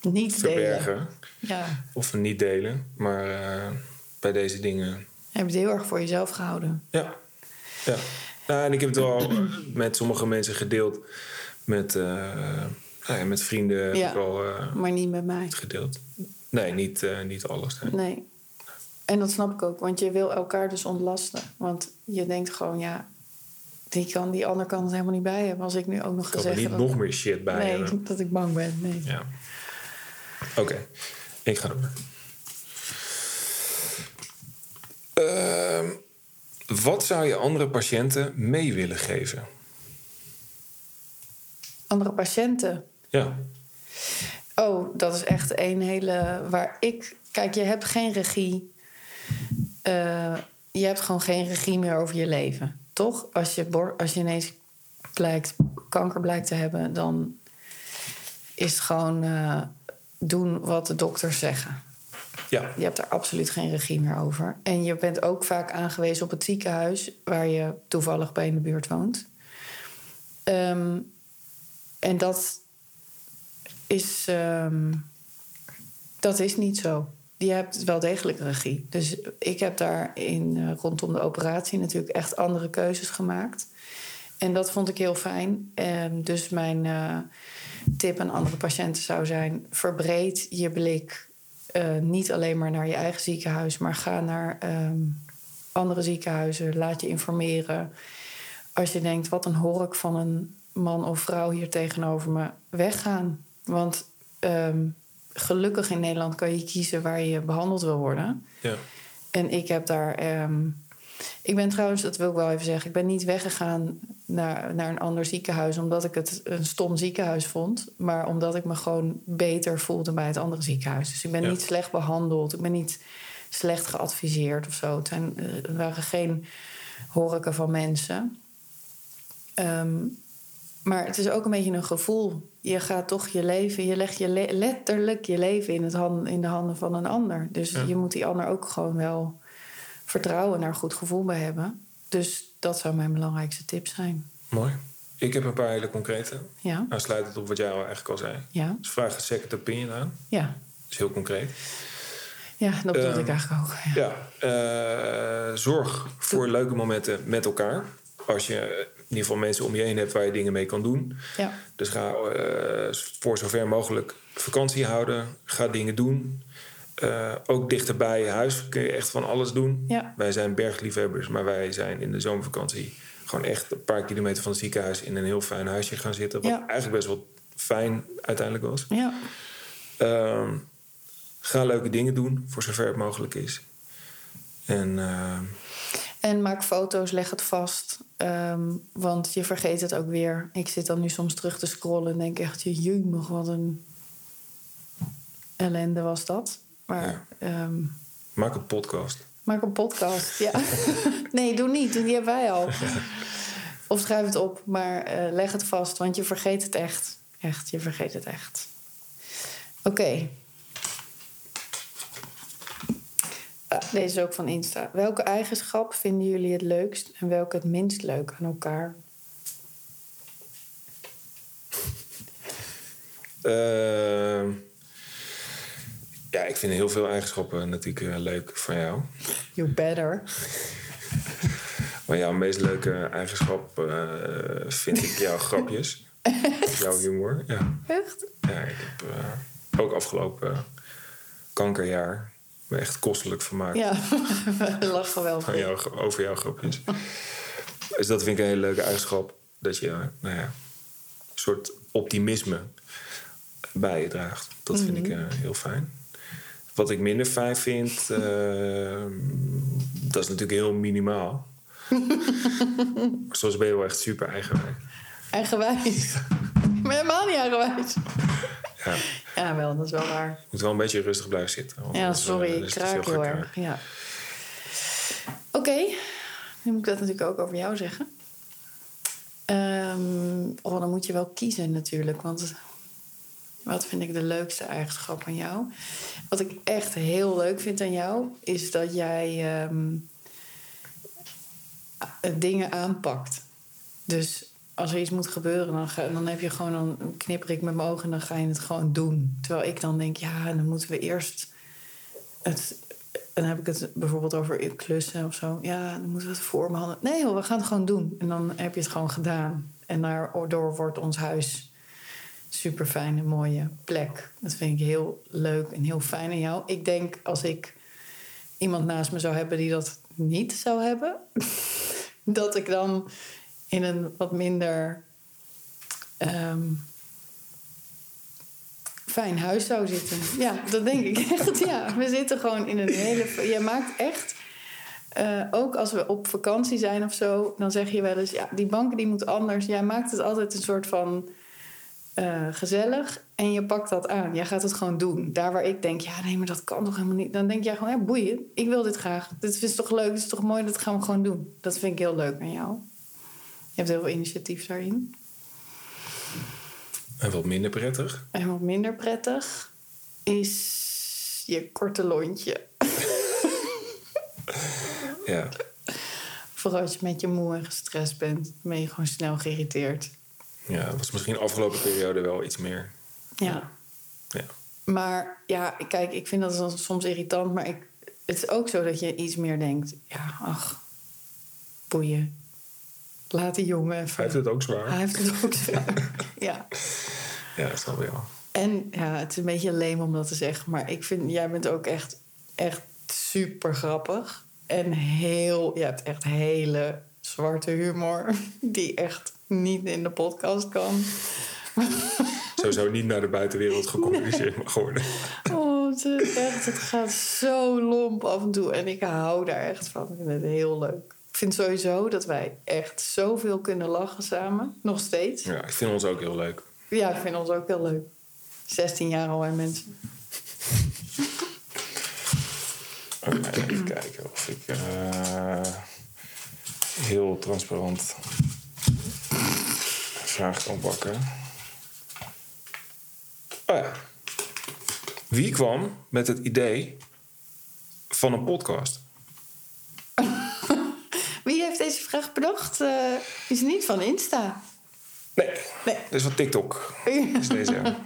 S1: Niet delen.
S2: verbergen
S1: Ja,
S2: of niet delen. Maar eh, bij deze dingen
S1: je hebt het heel erg voor jezelf gehouden.
S2: Ja. ja. Nou, en ik heb het wel met sommige mensen gedeeld. Met, eh, nou ja, met vrienden heb
S1: Ja.
S2: ik eh,
S1: Maar niet met mij.
S2: gedeeld. Nee, niet, eh, niet alles. nee.
S1: Nee. En dat snap ik ook, want je wil elkaar dus ontlasten. Want je denkt gewoon, ja, die, kan, die ander kan het helemaal niet bij hebben. Als ik nu ook nog
S2: er
S1: gezegd
S2: niet
S1: heb
S2: nog meer shit bij
S1: nee,
S2: hebben.
S1: dat ik bang ben. Nee.
S2: Ja. Oké, ik ga door. Ehm, wat zou je andere patiënten mee willen geven?
S1: Andere patiënten.
S2: Ja,
S1: Oh, dat is echt een hele. Waar ik. Kijk, je hebt geen regie. Eh, je hebt gewoon geen regie meer over je leven. Toch? Als je, als je ineens blijkt, kanker blijkt te hebben, dan is het gewoon. eh, doen wat de dokters zeggen.
S2: Ja.
S1: Je hebt er absoluut geen regie meer over. En je bent ook vaak aangewezen op het ziekenhuis waar je toevallig bij in de buurt woont. Ehm, en dat is, ehm, dat is niet zo. Je hebt wel degelijk regie. Dus ik heb daar in, eh, rondom de operatie natuurlijk echt andere keuzes gemaakt. En dat vond ik heel fijn. Ehm, dus mijn eh, tip aan andere patiënten zou zijn: verbreed je blik eh, niet alleen maar naar je eigen ziekenhuis, maar ga naar ehm, andere ziekenhuizen. Laat je informeren. Als je denkt: wat een hork van een man of vrouw hier tegenover me, weggaan. Want ehm, gelukkig in Nederland kan je kiezen waar je behandeld wil worden.
S2: Ja.
S1: En ik heb daar. ehm, ik ben trouwens, dat wil ik wel even zeggen, ik ben niet weggegaan naar, naar een ander ziekenhuis omdat ik het een stom ziekenhuis vond, maar omdat ik me gewoon beter voelde bij het andere ziekenhuis. Dus ik ben
S2: Ja.
S1: niet slecht behandeld, ik ben niet slecht geadviseerd of zo. Het zijn, eh, er waren geen horken van mensen. Ehm, maar het is ook een beetje een gevoel. Je gaat toch je leven, je legt je le- letterlijk je leven in, het in de handen van een ander. Dus
S2: Ja.
S1: je moet die ander ook gewoon wel vertrouwen een goed gevoel bij hebben. Dus dat zou mijn belangrijkste tip zijn.
S2: Mooi. Ik heb een paar hele concrete.
S1: Ja,
S2: Aansluitend op wat jij eigenlijk al zei.
S1: ja,
S2: Dus vraag een second opinion aan.
S1: ja.
S2: Dat is heel concreet.
S1: Ja, dat bedoelde
S2: Ehm,
S1: ik eigenlijk ook. Ja.
S2: Ja, eh, zorg voor leuke momenten met elkaar. Als je ieder geval mensen om je heen hebt waar je dingen mee kan doen.
S1: Ja.
S2: Dus ga eh, voor zover mogelijk vakantie houden. Ga dingen doen. Eh, ook dichter bij je huis kun je echt van alles doen.
S1: Ja.
S2: Wij zijn bergliefhebbers, maar wij zijn in de zomervakantie gewoon echt een paar kilometer van het ziekenhuis in een heel fijn huisje gaan zitten. Wat
S1: Ja.
S2: eigenlijk best wel fijn uiteindelijk was.
S1: ja.
S2: Ehm, ga leuke dingen doen, voor zover het mogelijk is. En ehm,
S1: En maak foto's, leg het vast. Ehm, want je vergeet het ook weer. Ik zit dan nu soms terug te scrollen en denk echt... Jemig, wat een ellende was dat. Maar ehm,
S2: maak een podcast.
S1: maak een podcast, ja. (laughs) nee, doe niet. Die hebben wij al. (laughs) Of schrijf het op, maar eh, leg het vast. Want je vergeet het echt. Echt, je vergeet het echt. Oké. Deze is ook van Insta. Welke eigenschap vinden jullie het leukst en welke het minst leuk aan elkaar?
S2: Ehm, ja, ik vind heel veel eigenschappen natuurlijk eh, leuk van jou.
S1: You better.
S2: Maar jouw meest leuke eigenschap eh, vind ik jouw (laughs) grapjes. jouw humor. Ja.
S1: Echt?
S2: ja, ik heb eh, ook afgelopen kankerjaar me echt kostelijk vermaakt.
S1: Ja, (laughs) we lachen wel.
S2: van jou, over jouw grapjes. (laughs) dus dat vind ik een hele leuke eigenschap. Dat je, nou ja, een soort optimisme bij je draagt. Dat vind ik eh, heel fijn. Wat ik minder fijn vind, (laughs) eh, dat is natuurlijk heel minimaal. Soms ben je wel echt super eigenwijs.
S1: Eigenwijs. Maar helemaal niet eigenwijs.
S2: Ja,
S1: Ja, wel, dat is wel waar.
S2: je moet wel een beetje rustig blijven zitten. want
S1: Ja,
S2: eh,
S1: sorry, ik kraak heel erg. Ja. Oké, nu moet ik dat natuurlijk ook over jou zeggen. Ehm, oh, dan moet je wel kiezen natuurlijk. Want wat vind ik de leukste eigenschap aan jou? Wat ik echt heel leuk vind aan jou... is dat jij ehm, dingen aanpakt. Dus als er iets moet gebeuren, dan, dan heb je gewoon een knipper ik met mijn ogen en dan ga je het gewoon doen. Terwijl ik dan denk, ja, dan moeten we eerst het. Dan heb ik het bijvoorbeeld over klussen of zo. Ja, dan moeten we het voor me handen. Nee, joh, we gaan het gewoon doen. En dan heb je het gewoon gedaan. En daardoor wordt ons huis super fijne, mooie plek. Dat vind ik heel leuk en heel fijn aan jou. Ik denk als ik iemand naast me zou hebben die dat niet zou hebben, (laughs) dat ik dan in een wat minder ehm, fijn huis zou zitten. Ja, dat denk ik (laughs) echt. Ja, we zitten gewoon in een hele. Jij maakt echt. eh, ook als we op vakantie zijn of zo, dan zeg je wel eens: ja, die banken die moet anders. Jij maakt het altijd een soort van eh, gezellig en je pakt dat aan. Jij gaat het gewoon doen. Daar waar ik denk: ja, nee, maar dat kan toch helemaal niet. Dan denk jij gewoon: ja, boeien. Ik wil dit graag. Dit is toch leuk? Dit is toch mooi? Dat gaan we gewoon doen. Dat vind ik heel leuk aan jou. Je hebt heel veel initiatief daarin.
S2: En wat minder prettig.
S1: En wat minder prettig. is je korte lontje. (laughs)
S2: Ja.
S1: Vooral als je met je moe en gestrest bent, ben je gewoon snel geïrriteerd.
S2: ja, dat was misschien de afgelopen periode wel iets meer.
S1: Ja.
S2: Ja.
S1: Maar ja, kijk, ik vind dat soms irritant. Maar ik, het is ook zo dat je iets meer denkt... Ja, ach, boeien. Laat die jongen even...
S2: Hij heeft het ook zwaar.
S1: Hij heeft het ook (laughs) zwaar. ja.
S2: Ja, dat snap ik wel.
S1: En ja, het is een beetje leem om dat te zeggen. Maar ik vind, jij bent ook echt, echt super grappig. En heel, je hebt echt hele zwarte humor. (laughs) Die echt niet in de podcast kan. (laughs)
S2: Sowieso niet naar de buitenwereld gecommuniceerd mag worden.
S1: Oh, het, echt, het gaat zo lomp af en toe. En ik hou daar echt van. Ik vind het heel leuk. Ik vind sowieso dat wij echt zoveel kunnen lachen samen. Nog steeds.
S2: Ja, ik vind ons ook heel leuk.
S1: Ja, ik vind ons ook heel leuk. 16 jaar al en mensen.
S2: Even kijken of ik eh, heel transparant een vraag kan pakken. Oh ja. Wie kwam met het idee van een podcast? (laughs)
S1: Bedacht? Eh, is niet van Insta.
S2: Nee,
S1: Nee.
S2: dat is van TikTok. Is deze. ja.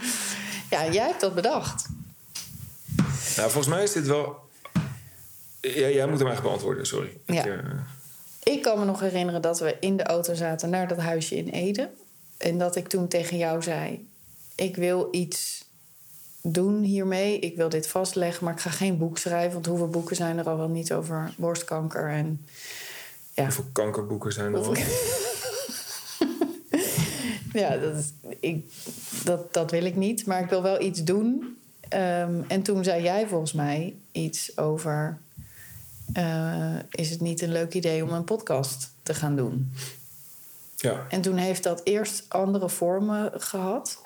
S1: Ja, jij hebt dat bedacht.
S2: Nou, volgens mij is dit wel... Ja, jij moet hem eigenlijk beantwoorden, sorry.
S1: Ja.
S2: Ik, eh,
S1: Ik kan me nog herinneren dat we in de auto zaten naar dat huisje in Ede. En dat ik toen tegen jou zei: Ik wil iets doen hiermee. Ik wil dit vastleggen, maar ik ga geen boek schrijven. Want hoeveel boeken zijn er al wel niet over borstkanker? En ja,
S2: hoeveel kankerboeken zijn er al? (laughs)
S1: ja dat, is, ik, dat, dat wil ik niet. Maar ik wil wel iets doen. Ehm, en toen zei jij volgens mij iets over... eh, is het niet een leuk idee om een podcast te gaan doen?
S2: Ja,
S1: En toen heeft dat eerst andere vormen gehad.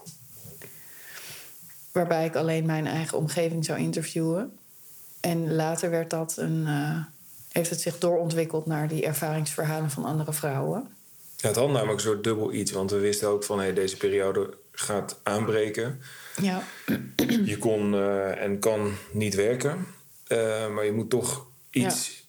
S1: Waarbij ik alleen mijn eigen omgeving zou interviewen. En later werd dat een, eh, heeft het zich doorontwikkeld naar die ervaringsverhalen van andere vrouwen.
S2: Ja, het had namelijk een soort dubbel iets. Want we wisten ook van hey, deze periode gaat aanbreken.
S1: Ja,
S2: Je kon eh, en kan niet werken. Eh, maar je moet toch iets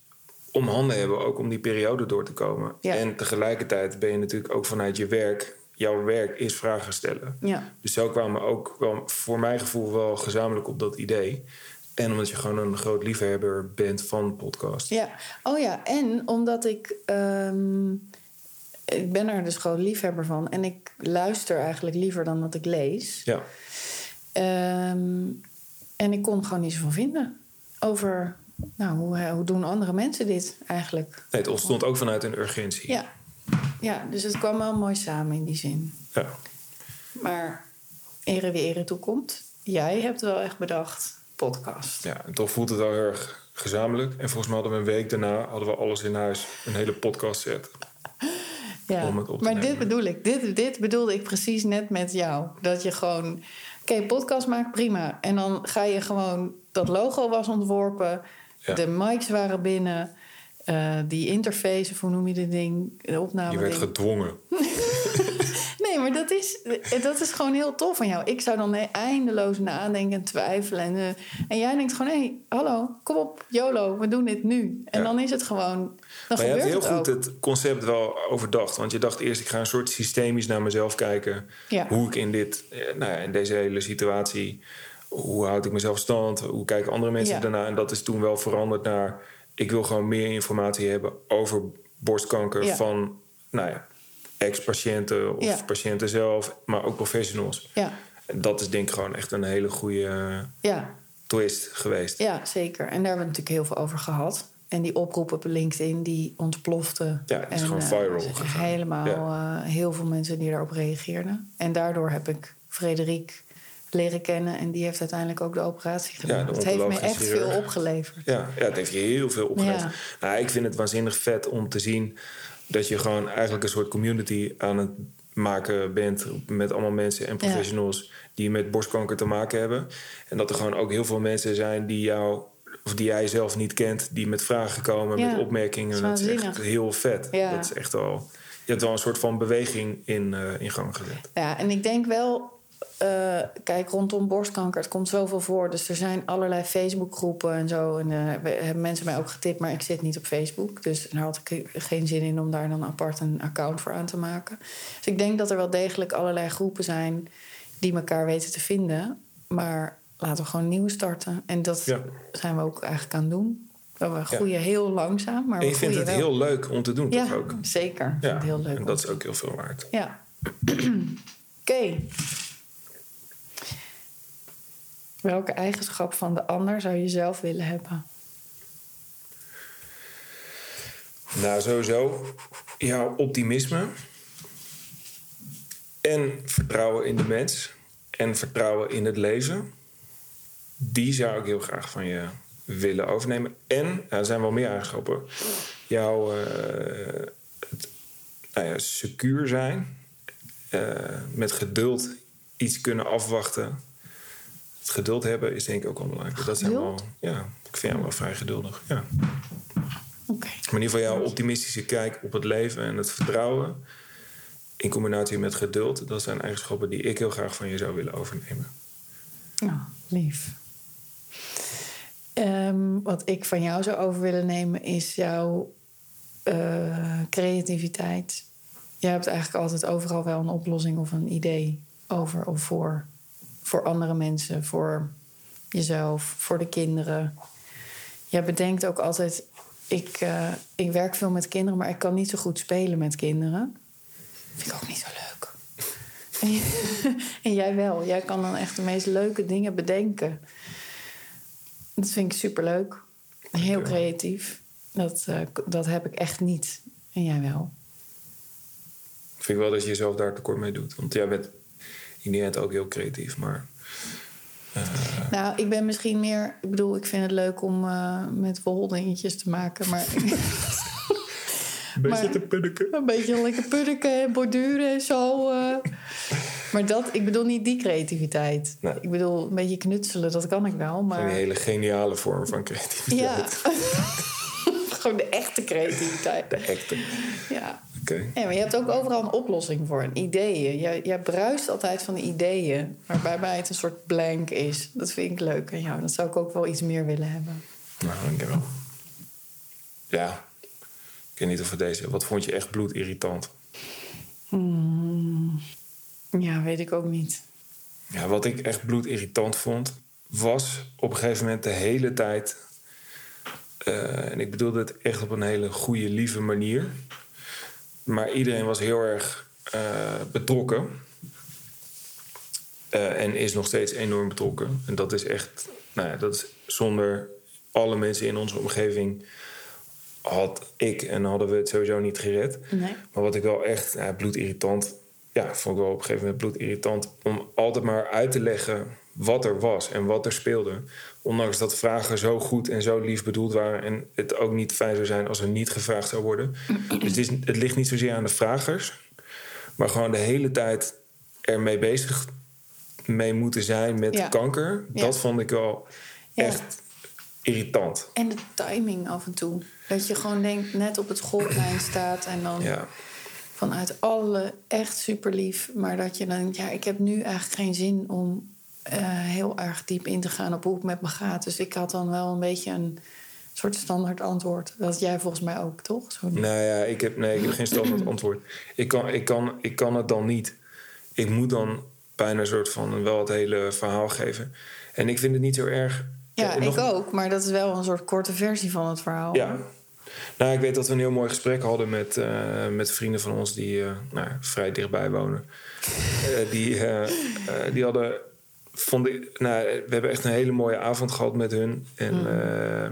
S2: om handen hebben, ook om die periode door te komen.
S1: Ja.
S2: En tegelijkertijd ben je natuurlijk ook vanuit je werk... jouw werk is vragen stellen.
S1: ja,
S2: Dus zo kwamen we ook wel, voor mijn gevoel wel gezamenlijk op dat idee. En omdat je gewoon een groot liefhebber bent van podcast.
S1: ja. Oh ja, en omdat ik... ehm, ik ben er dus gewoon liefhebber van. En ik luister eigenlijk liever dan dat ik lees.
S2: Ja,
S1: Ehm, en ik kon gewoon niet zoveel vinden over... Nou, hoe, hoe doen andere mensen dit eigenlijk?
S2: nee, het ontstond ook vanuit een urgentie.
S1: Ja. ja, dus het kwam wel mooi samen in die zin.
S2: Ja.
S1: Maar ere wie ere toekomt. Jij hebt wel echt bedacht, podcast.
S2: Ja, en toch voelt het wel heel erg gezamenlijk. En volgens mij hadden we een week daarna hadden we alles in huis. Een hele podcast set. (laughs)
S1: Ja.
S2: Om het op te
S1: maar
S2: nemen.
S1: dit bedoel ik. Dit, dit bedoelde ik precies net met jou. Dat je gewoon... Oké, podcast maakt prima. En dan ga je gewoon... Dat logo was ontworpen.
S2: Ja.
S1: De mics waren binnen. eh, die interface, of hoe noem je dit ding? De opname
S2: Je werd
S1: ding.
S2: gedwongen. (laughs)
S1: Nee, maar dat is, dat is gewoon heel tof van jou. Ik zou dan eindeloos nadenken en twijfelen. En, eh, en jij denkt gewoon, hé, hey, hallo, kom op, YOLO, we doen dit nu. En
S2: Ja.
S1: dan is het gewoon, dan
S2: maar je
S1: gebeurt
S2: hebt heel
S1: het
S2: goed het concept wel overdacht. Want je dacht eerst, ik ga een soort systemisch naar mezelf kijken.
S1: Ja.
S2: Hoe ik in, dit, eh, nou ja, in deze hele situatie... Hoe houd ik mezelf stand? Hoe kijken andere mensen daarna? En dat is toen wel veranderd naar... Ik wil gewoon meer informatie hebben over borstkanker van... Nou ja, ex-patiënten of
S1: Ja.
S2: patiënten zelf, maar ook professionals.
S1: Ja,
S2: dat is denk ik gewoon echt een hele goede
S1: ja,
S2: twist geweest.
S1: ja, zeker. En daar hebben we natuurlijk heel veel over gehad. En die oproep op LinkedIn, die ontplofte.
S2: Ja, het is
S1: en,
S2: gewoon
S1: eh,
S2: viral gegaan.
S1: Helemaal
S2: Ja.
S1: eh, heel veel mensen die daarop reageerden. En daardoor heb ik Frederik leren kennen. En die heeft uiteindelijk ook de operatie gedaan.
S2: de
S1: het heeft me echt veel opgeleverd.
S2: Ja, ja, het heeft je heel veel opgeleverd.
S1: Ja.
S2: Nou, ik vind het waanzinnig vet om te zien dat je gewoon eigenlijk een soort community aan het maken bent met allemaal mensen en professionals die met borstkanker te maken hebben. En dat er gewoon ook heel veel mensen zijn die jou of die jij zelf niet kent, die met vragen komen,
S1: Ja,
S2: met opmerkingen.
S1: dat is
S2: Dat is echt heel vet.
S1: Ja.
S2: Dat is echt wel. Je hebt wel een soort van beweging in, eh, in gang gezet.
S1: Ja, en ik denk wel, eh, kijk, rondom borstkanker, het komt zoveel voor. Dus er zijn allerlei Facebookgroepen en zo. En uh, hebben mensen mij ook getipt, maar ik zit niet op Facebook. Dus daar had ik geen zin in om daar dan apart een account voor aan te maken. Dus ik denk dat er wel degelijk allerlei groepen zijn die elkaar weten te vinden. Maar laten we gewoon nieuw starten. En dat zijn we ook eigenlijk aan het doen. We groeien heel langzaam. Maar
S2: en
S1: je
S2: vindt het heel leuk om te doen,
S1: ja,
S2: toch ook?
S1: zeker.
S2: Ja,
S1: heel leuk
S2: en dat is ook heel veel waard.
S1: Ja. (clears throat) Oké. Welke eigenschap van de ander zou je zelf willen hebben?
S2: Nou, sowieso jouw optimisme. En vertrouwen in de mens. En vertrouwen in het leven. Die zou ik heel graag van je willen overnemen. En, nou, er zijn wel meer eigenschappen. Jouw uh, nou ja, secuur zijn. Uh, met geduld iets kunnen afwachten het geduld hebben is denk ik ook wel belangrijk. Dat zijn wel, ja, ik vind jou wel vrij geduldig. Ja.
S1: Okay.
S2: Maar in ieder geval jouw optimistische kijk op het leven en het vertrouwen. In combinatie met geduld, dat zijn eigenschappen die ik heel graag van je zou willen overnemen.
S1: Nou, lief. Um, wat ik van jou zou over willen nemen is jouw uh, creativiteit. Je hebt eigenlijk altijd overal wel een oplossing of een idee over of voor voor andere mensen, voor jezelf, voor de kinderen. Je bedenkt ook altijd. Ik, uh, ik werk veel met kinderen, maar ik kan niet zo goed spelen met kinderen. Vind ik ook niet zo leuk. En, (laughs) jij wel. Jij kan dan echt de meest leuke dingen bedenken. Dat vind ik superleuk. Heel creatief. Dat, uh, dat heb ik echt niet. En jij wel.
S2: Ik vind wel dat je jezelf daar tekort mee doet. Want jij bent inherent ook heel creatief, maar...
S1: Uh... Nou, ik ben misschien meer... Ik bedoel, ik vind het leuk om uh, met woldingetjes te maken, maar... (laughs)
S2: een beetje maar, te puddeken.
S1: Een beetje lekker puddeken en borduren en zo. Uh. Maar dat, ik bedoel niet die creativiteit. Nee. Ik bedoel, een beetje knutselen, dat kan ik wel, maar...
S2: Een hele geniale vorm van creativiteit.
S1: Ja. (laughs) Gewoon de echte creativiteit.
S2: De echte.
S1: Ja.
S2: Okay.
S1: Ja, maar je hebt ook overal een oplossing voor. Ideeën. Jij, jij bruist altijd van de ideeën. Waarbij bij het een soort blank is. Dat vind ik leuk aan jou. Dat zou ik ook wel iets meer willen hebben.
S2: Nou, dankjewel. Ja. Ik weet niet of we deze... Wat vond je echt bloedirritant?
S1: Hmm. Ja, weet ik ook niet.
S2: Ja, wat ik echt bloedirritant vond... was op een gegeven moment de hele tijd... Uh, en ik bedoelde het echt op een hele goede, lieve manier maar iedereen was heel erg uh, betrokken. Uh, en is nog steeds enorm betrokken. En dat is echt, nou ja, dat is zonder alle mensen in onze omgeving had ik en hadden we het sowieso niet gered.
S1: Nee.
S2: Maar wat ik wel echt ja, bloedirritant, ja, vond ik wel op een gegeven moment bloedirritant om altijd maar uit te leggen wat er was en wat er speelde. Ondanks dat vragen zo goed en zo lief bedoeld waren. En het ook niet fijn zou zijn als er niet gevraagd zou worden. (clears throat) Dus het, is, het ligt niet zozeer aan de vragers. Maar gewoon de hele tijd ermee bezig mee moeten zijn met kanker. Dat vond ik wel echt irritant.
S1: En de timing af en toe. Dat je gewoon denkt, net op het golflijn staat en dan vanuit alle echt super lief. Maar dat je dan denkt, ja, ik heb nu eigenlijk geen zin om uh, heel erg diep in te gaan op hoe het met me gaat. Dus ik had dan wel een beetje een soort standaard antwoord. Dat jij volgens mij ook, toch?
S2: Zo nou ja, ik heb, nee, ik heb geen standaard (clears throat) antwoord. Ik kan, ik, kan, ik kan het dan niet. Ik moet dan bijna een soort van wel het hele verhaal geven. En ik vind het niet zo erg.
S1: Ja, ik ook. Maar dat is wel een soort korte versie van het verhaal.
S2: Ja. Nou, ik weet dat we een heel mooi gesprek hadden met, uh, met vrienden van ons die uh, nou, vrij dichtbij wonen. Uh, (laughs) die, die hadden vond ik, nou, we hebben echt een hele mooie avond gehad met hun. En mm. uh,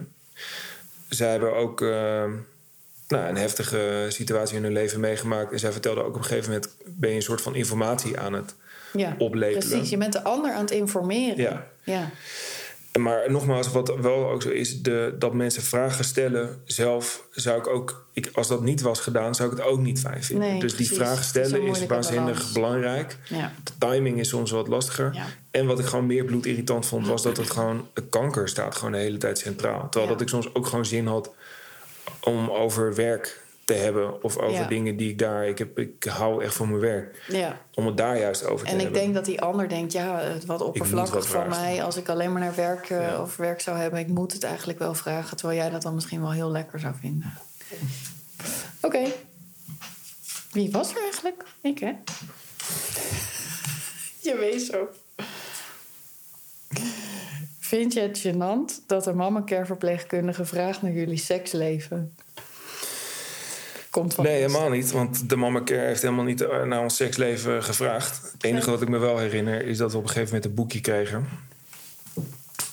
S2: zij hebben ook uh, nou, een heftige situatie in hun leven meegemaakt. En zij vertelde ook op een gegeven moment: ben je een soort van informatie aan het
S1: ja,
S2: oplepelen.
S1: Precies, je bent de ander aan het informeren.
S2: Ja.
S1: ja.
S2: Maar nogmaals, wat wel ook zo is, de, dat mensen vragen stellen zelf, zou ik ook, ik, als dat niet was gedaan, zou ik het ook niet fijn vinden.
S1: Nee,
S2: dus die vragen stellen is, is waanzinnig belangrijk.
S1: Ja.
S2: De timing is soms wat lastiger.
S1: Ja.
S2: En wat ik gewoon meer bloedirritant vond, was dat het gewoon, kanker staat gewoon de hele tijd centraal. Terwijl dat ik soms ook gewoon zin had om over werk te hebben. Of over
S1: Ja.
S2: dingen die ik daar... Ik, heb, ik hou echt van mijn werk.
S1: Ja.
S2: Om het daar juist over te
S1: En ik
S2: hebben.
S1: denk dat die ander denkt, ja, het wat oppervlakkig
S2: wat
S1: van mij als ik alleen maar naar werk eh,
S2: Ja.
S1: of werk zou hebben. Ik moet het eigenlijk wel vragen, terwijl jij dat dan misschien wel heel lekker zou vinden. Oké. Wie was er eigenlijk? Ik, hè? (laughs) Je weet zo. Vind je het gênant dat een mama-care-verpleegkundige vraagt naar jullie seksleven? Komt van
S2: Nee, helemaal niet. Want de Mama Care heeft helemaal niet eh, naar ons seksleven gevraagd. Het enige wat ik me wel herinner is dat we op een gegeven moment een boekje kregen.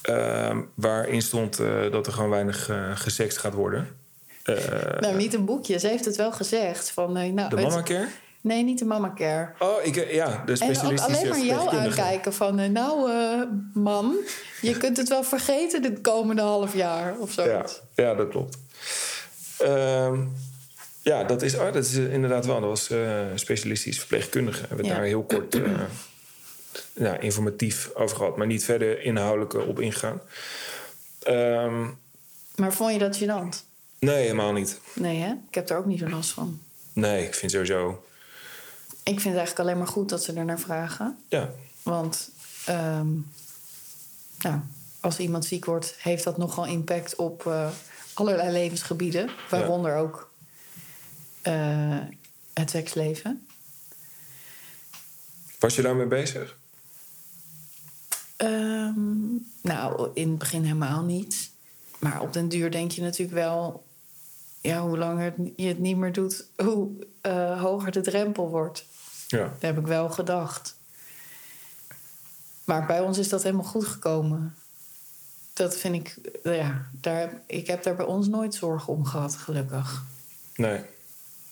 S2: Ehm, waarin stond eh, dat er gewoon weinig eh gesext gaat worden.
S1: Nou, niet een boekje. Ze heeft het wel gezegd. Van, nou,
S2: de Mama Care?
S1: Nee, niet de mama care.
S2: Oh, ik, ja, de
S1: En ook alleen maar jou aankijken van... nou, man, je kunt het wel vergeten dit komende half jaar of zo.
S2: Ja, ja, dat klopt. Ehm, ja, dat is, oh, dat is eh, inderdaad wel. Dat was eh specialistisch verpleegkundige. We hebben
S1: Ja.
S2: daar heel kort eh, (clears throat) ja, informatief over gehad. Maar niet verder inhoudelijk op ingegaan. Ehm,
S1: Maar vond je dat gênant?
S2: nee, helemaal niet.
S1: Nee, hè? Ik heb er ook niet zo last van.
S2: Nee, ik vind sowieso...
S1: Ik vind het eigenlijk alleen maar goed dat ze er naar vragen.
S2: Ja,
S1: Want ehm, nou, als iemand ziek wordt, heeft dat nogal impact op allerlei levensgebieden. Waaronder ook eh, het seksleven.
S2: was je daarmee bezig?
S1: Ehm, nou, in het begin helemaal niet. Maar op den duur denk je natuurlijk wel... Ja, hoe langer je het niet meer doet, (laughs) hoe eh, hoger de drempel wordt.
S2: Ja.
S1: Dat heb ik wel gedacht. Maar bij ons is dat helemaal goed gekomen. Dat vind ik... Ja, daar, ik heb daar bij ons nooit zorgen om gehad, gelukkig.
S2: Nee.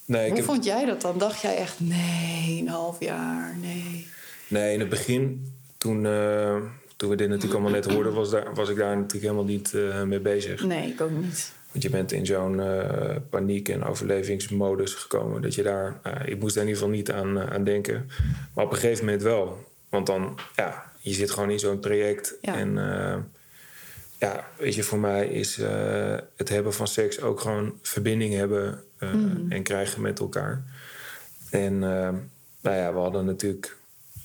S2: Nee,
S1: Hoe
S2: heb,
S1: vond jij dat dan? Dacht jij echt, nee, een half jaar, nee.
S2: nee in het begin, toen, eh, toen we dit natuurlijk allemaal net hoorden... was, daar, was ik daar natuurlijk helemaal niet eh, mee bezig.
S1: Nee, ik ook niet.
S2: Want je bent in zo'n eh, paniek- en overlevingsmodus gekomen. Dat je daar, ik moest daar in ieder geval niet aan, aan denken. Maar op een gegeven moment wel. Want dan, ja, je zit gewoon in zo'n traject.
S1: Ja.
S2: En ja, weet je, voor mij is het hebben van seks ook gewoon verbinding hebben eh, en krijgen met elkaar. En eh, nou ja, we hadden natuurlijk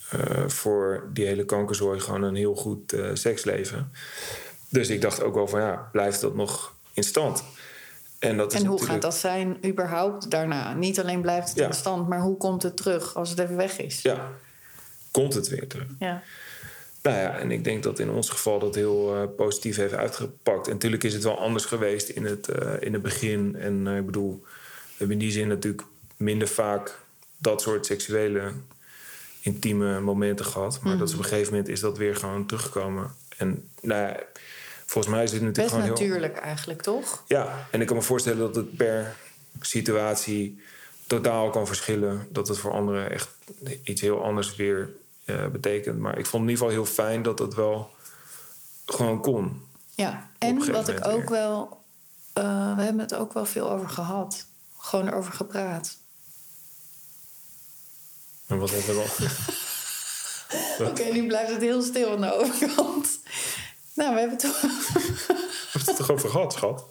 S2: eh, voor die hele kankerzooi gewoon een heel goed seksleven. Dus ik dacht ook wel van ja, blijft dat nog in stand? En, dat is
S1: En hoe
S2: natuurlijk-
S1: gaat dat zijn überhaupt daarna? Niet alleen blijft het
S2: Ja.
S1: in stand, maar hoe komt het terug als het even weg is?
S2: Ja, komt het weer terug?
S1: Ja.
S2: Nou ja, en ik denk dat in ons geval dat heel positief heeft uitgepakt. En natuurlijk is het wel anders geweest in het, in het begin. En ik bedoel, hebben in die zin natuurlijk minder vaak dat soort seksuele intieme momenten gehad. Maar dat is op een gegeven moment is dat weer gewoon teruggekomen. En nou ja, volgens mij is dit natuurlijk
S1: Best
S2: gewoon heel...
S1: natuurlijk eigenlijk, toch?
S2: Ja, en ik kan me voorstellen dat het per situatie totaal kan verschillen. Dat het voor anderen echt iets heel anders weer eh, betekent. Maar ik vond in ieder geval heel fijn dat het wel gewoon kon.
S1: Ja, en wat ik ook wel... eh, we hebben het ook wel veel over gehad. Gewoon over gepraat.
S2: En wat hebben we dan? (laughs)
S1: Oké, nu blijft het heel stil aan de overkant. Nou, we hebben het toch...
S2: We hebben het toch over gehad, schat?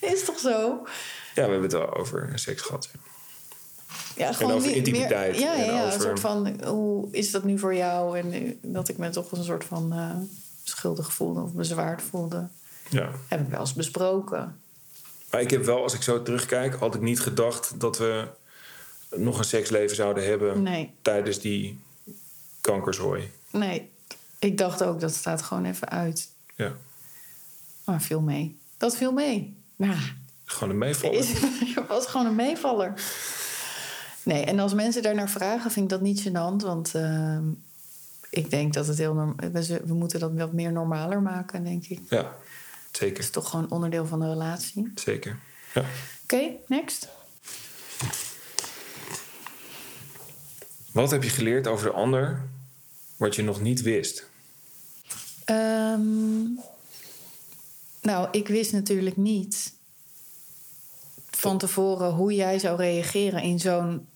S1: Is toch zo?
S2: Ja, we hebben het wel over seks gehad. ja.
S1: Gewoon
S2: over
S1: meer-
S2: intimiteit
S1: Meer, ja, ja,
S2: en
S1: ja,
S2: over-
S1: een soort van... Hoe is dat nu voor jou? En eh, dat ik me toch een soort van eh, schuldig voelde of bezwaard voelde.
S2: Ja.
S1: Heb ik wel eens besproken.
S2: Maar ik heb wel, als ik zo terugkijk, had ik niet gedacht dat we nog een seksleven zouden hebben
S1: Nee,
S2: tijdens die kankerzooi.
S1: nee. Ik dacht ook, dat staat gewoon even uit.
S2: Ja,
S1: Maar viel mee. Dat viel mee. Nou,
S2: gewoon een meevallen.
S1: is, (laughs) was gewoon een meevaller. Nee, en als mensen daarnaar vragen, vind ik dat niet gênant. Want ehm, ik denk dat het heel norm- we, we moeten dat wat meer normaler maken, denk ik.
S2: Ja,
S1: Het
S2: zeker.
S1: is toch gewoon onderdeel van de relatie.
S2: Zeker. Ja.
S1: Oké, next.
S2: Wat heb je geleerd over de ander wat je nog niet wist?
S1: Ehm, nou, ik wist natuurlijk niet van tevoren hoe jij zou reageren in zo'n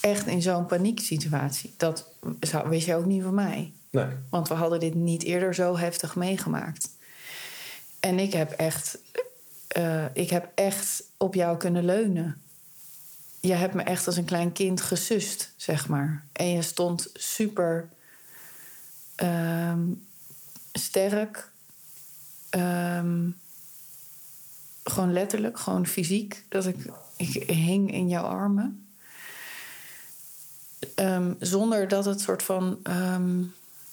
S1: echt in zo'n panieksituatie. Dat wist je ook niet van mij.
S2: Nee.
S1: Want we hadden dit niet eerder zo heftig meegemaakt. En ik heb echt eh, ik heb echt op jou kunnen leunen. Je hebt me echt als een klein kind gesust, zeg maar. En je stond super ehm, sterk. Ehm, gewoon letterlijk, gewoon fysiek. Dat ik, ik hing in jouw armen. Ehm, zonder dat het soort van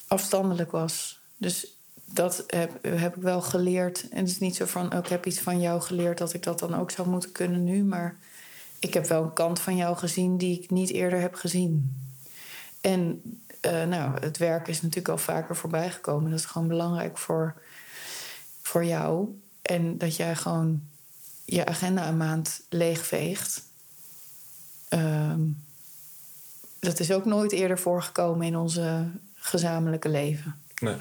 S1: afstandelijk was. Dus dat heb, heb ik wel geleerd. En het is niet zo van, oh, ik heb iets van jou geleerd dat ik dat dan ook zou moeten kunnen nu. Maar ik heb wel een kant van jou gezien die ik niet eerder heb gezien. En eh, nou, het werk is natuurlijk al vaker voorbij gekomen. Dat is gewoon belangrijk voor, voor jou. En dat jij gewoon je agenda een maand leegveegt. Ehm, dat is ook nooit eerder voorgekomen in onze gezamenlijke leven.
S2: Nee.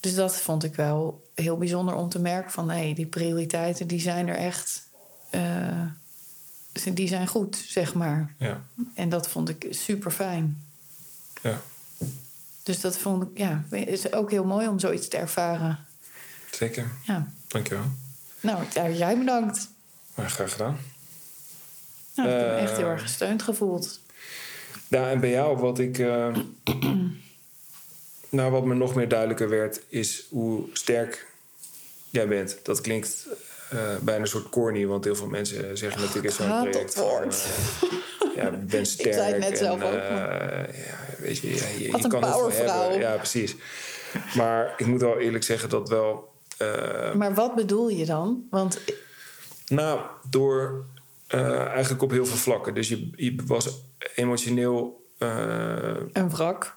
S1: Dus dat vond ik wel heel bijzonder om te merken van... hé, die prioriteiten die zijn er echt... eh, die zijn goed, zeg maar.
S2: Ja.
S1: En dat vond ik super fijn.
S2: Ja.
S1: Dus dat vond ik, ja, is ook heel mooi om zoiets te ervaren.
S2: Zeker.
S1: Ja.
S2: Dankjewel.
S1: Nou, jij bedankt.
S2: Graag gedaan.
S1: Nou, ik heb me
S2: Eh.
S1: echt heel erg gesteund gevoeld.
S2: Ja, en bij jou, wat ik. eh, nou, wat me nog meer duidelijker werd, is hoe sterk jij bent. Dat klinkt eh, bijna een soort corny, want heel veel mensen zeggen natuurlijk in zo'n
S1: haat
S2: project.
S1: dat
S2: van,
S1: woord.
S2: eh, ja, ben (laughs) sterk.
S1: zei het net
S2: en,
S1: zelf ook,
S2: eh, ja, weet je, ja, je,
S1: Wat
S2: je
S1: een
S2: kan het wel hebben. Ja, precies. Maar ik moet wel eerlijk zeggen dat wel.
S1: Maar wat bedoel je dan? Want
S2: nou, door eigenlijk op heel veel vlakken. Dus je, je was emotioneel.
S1: een wrak,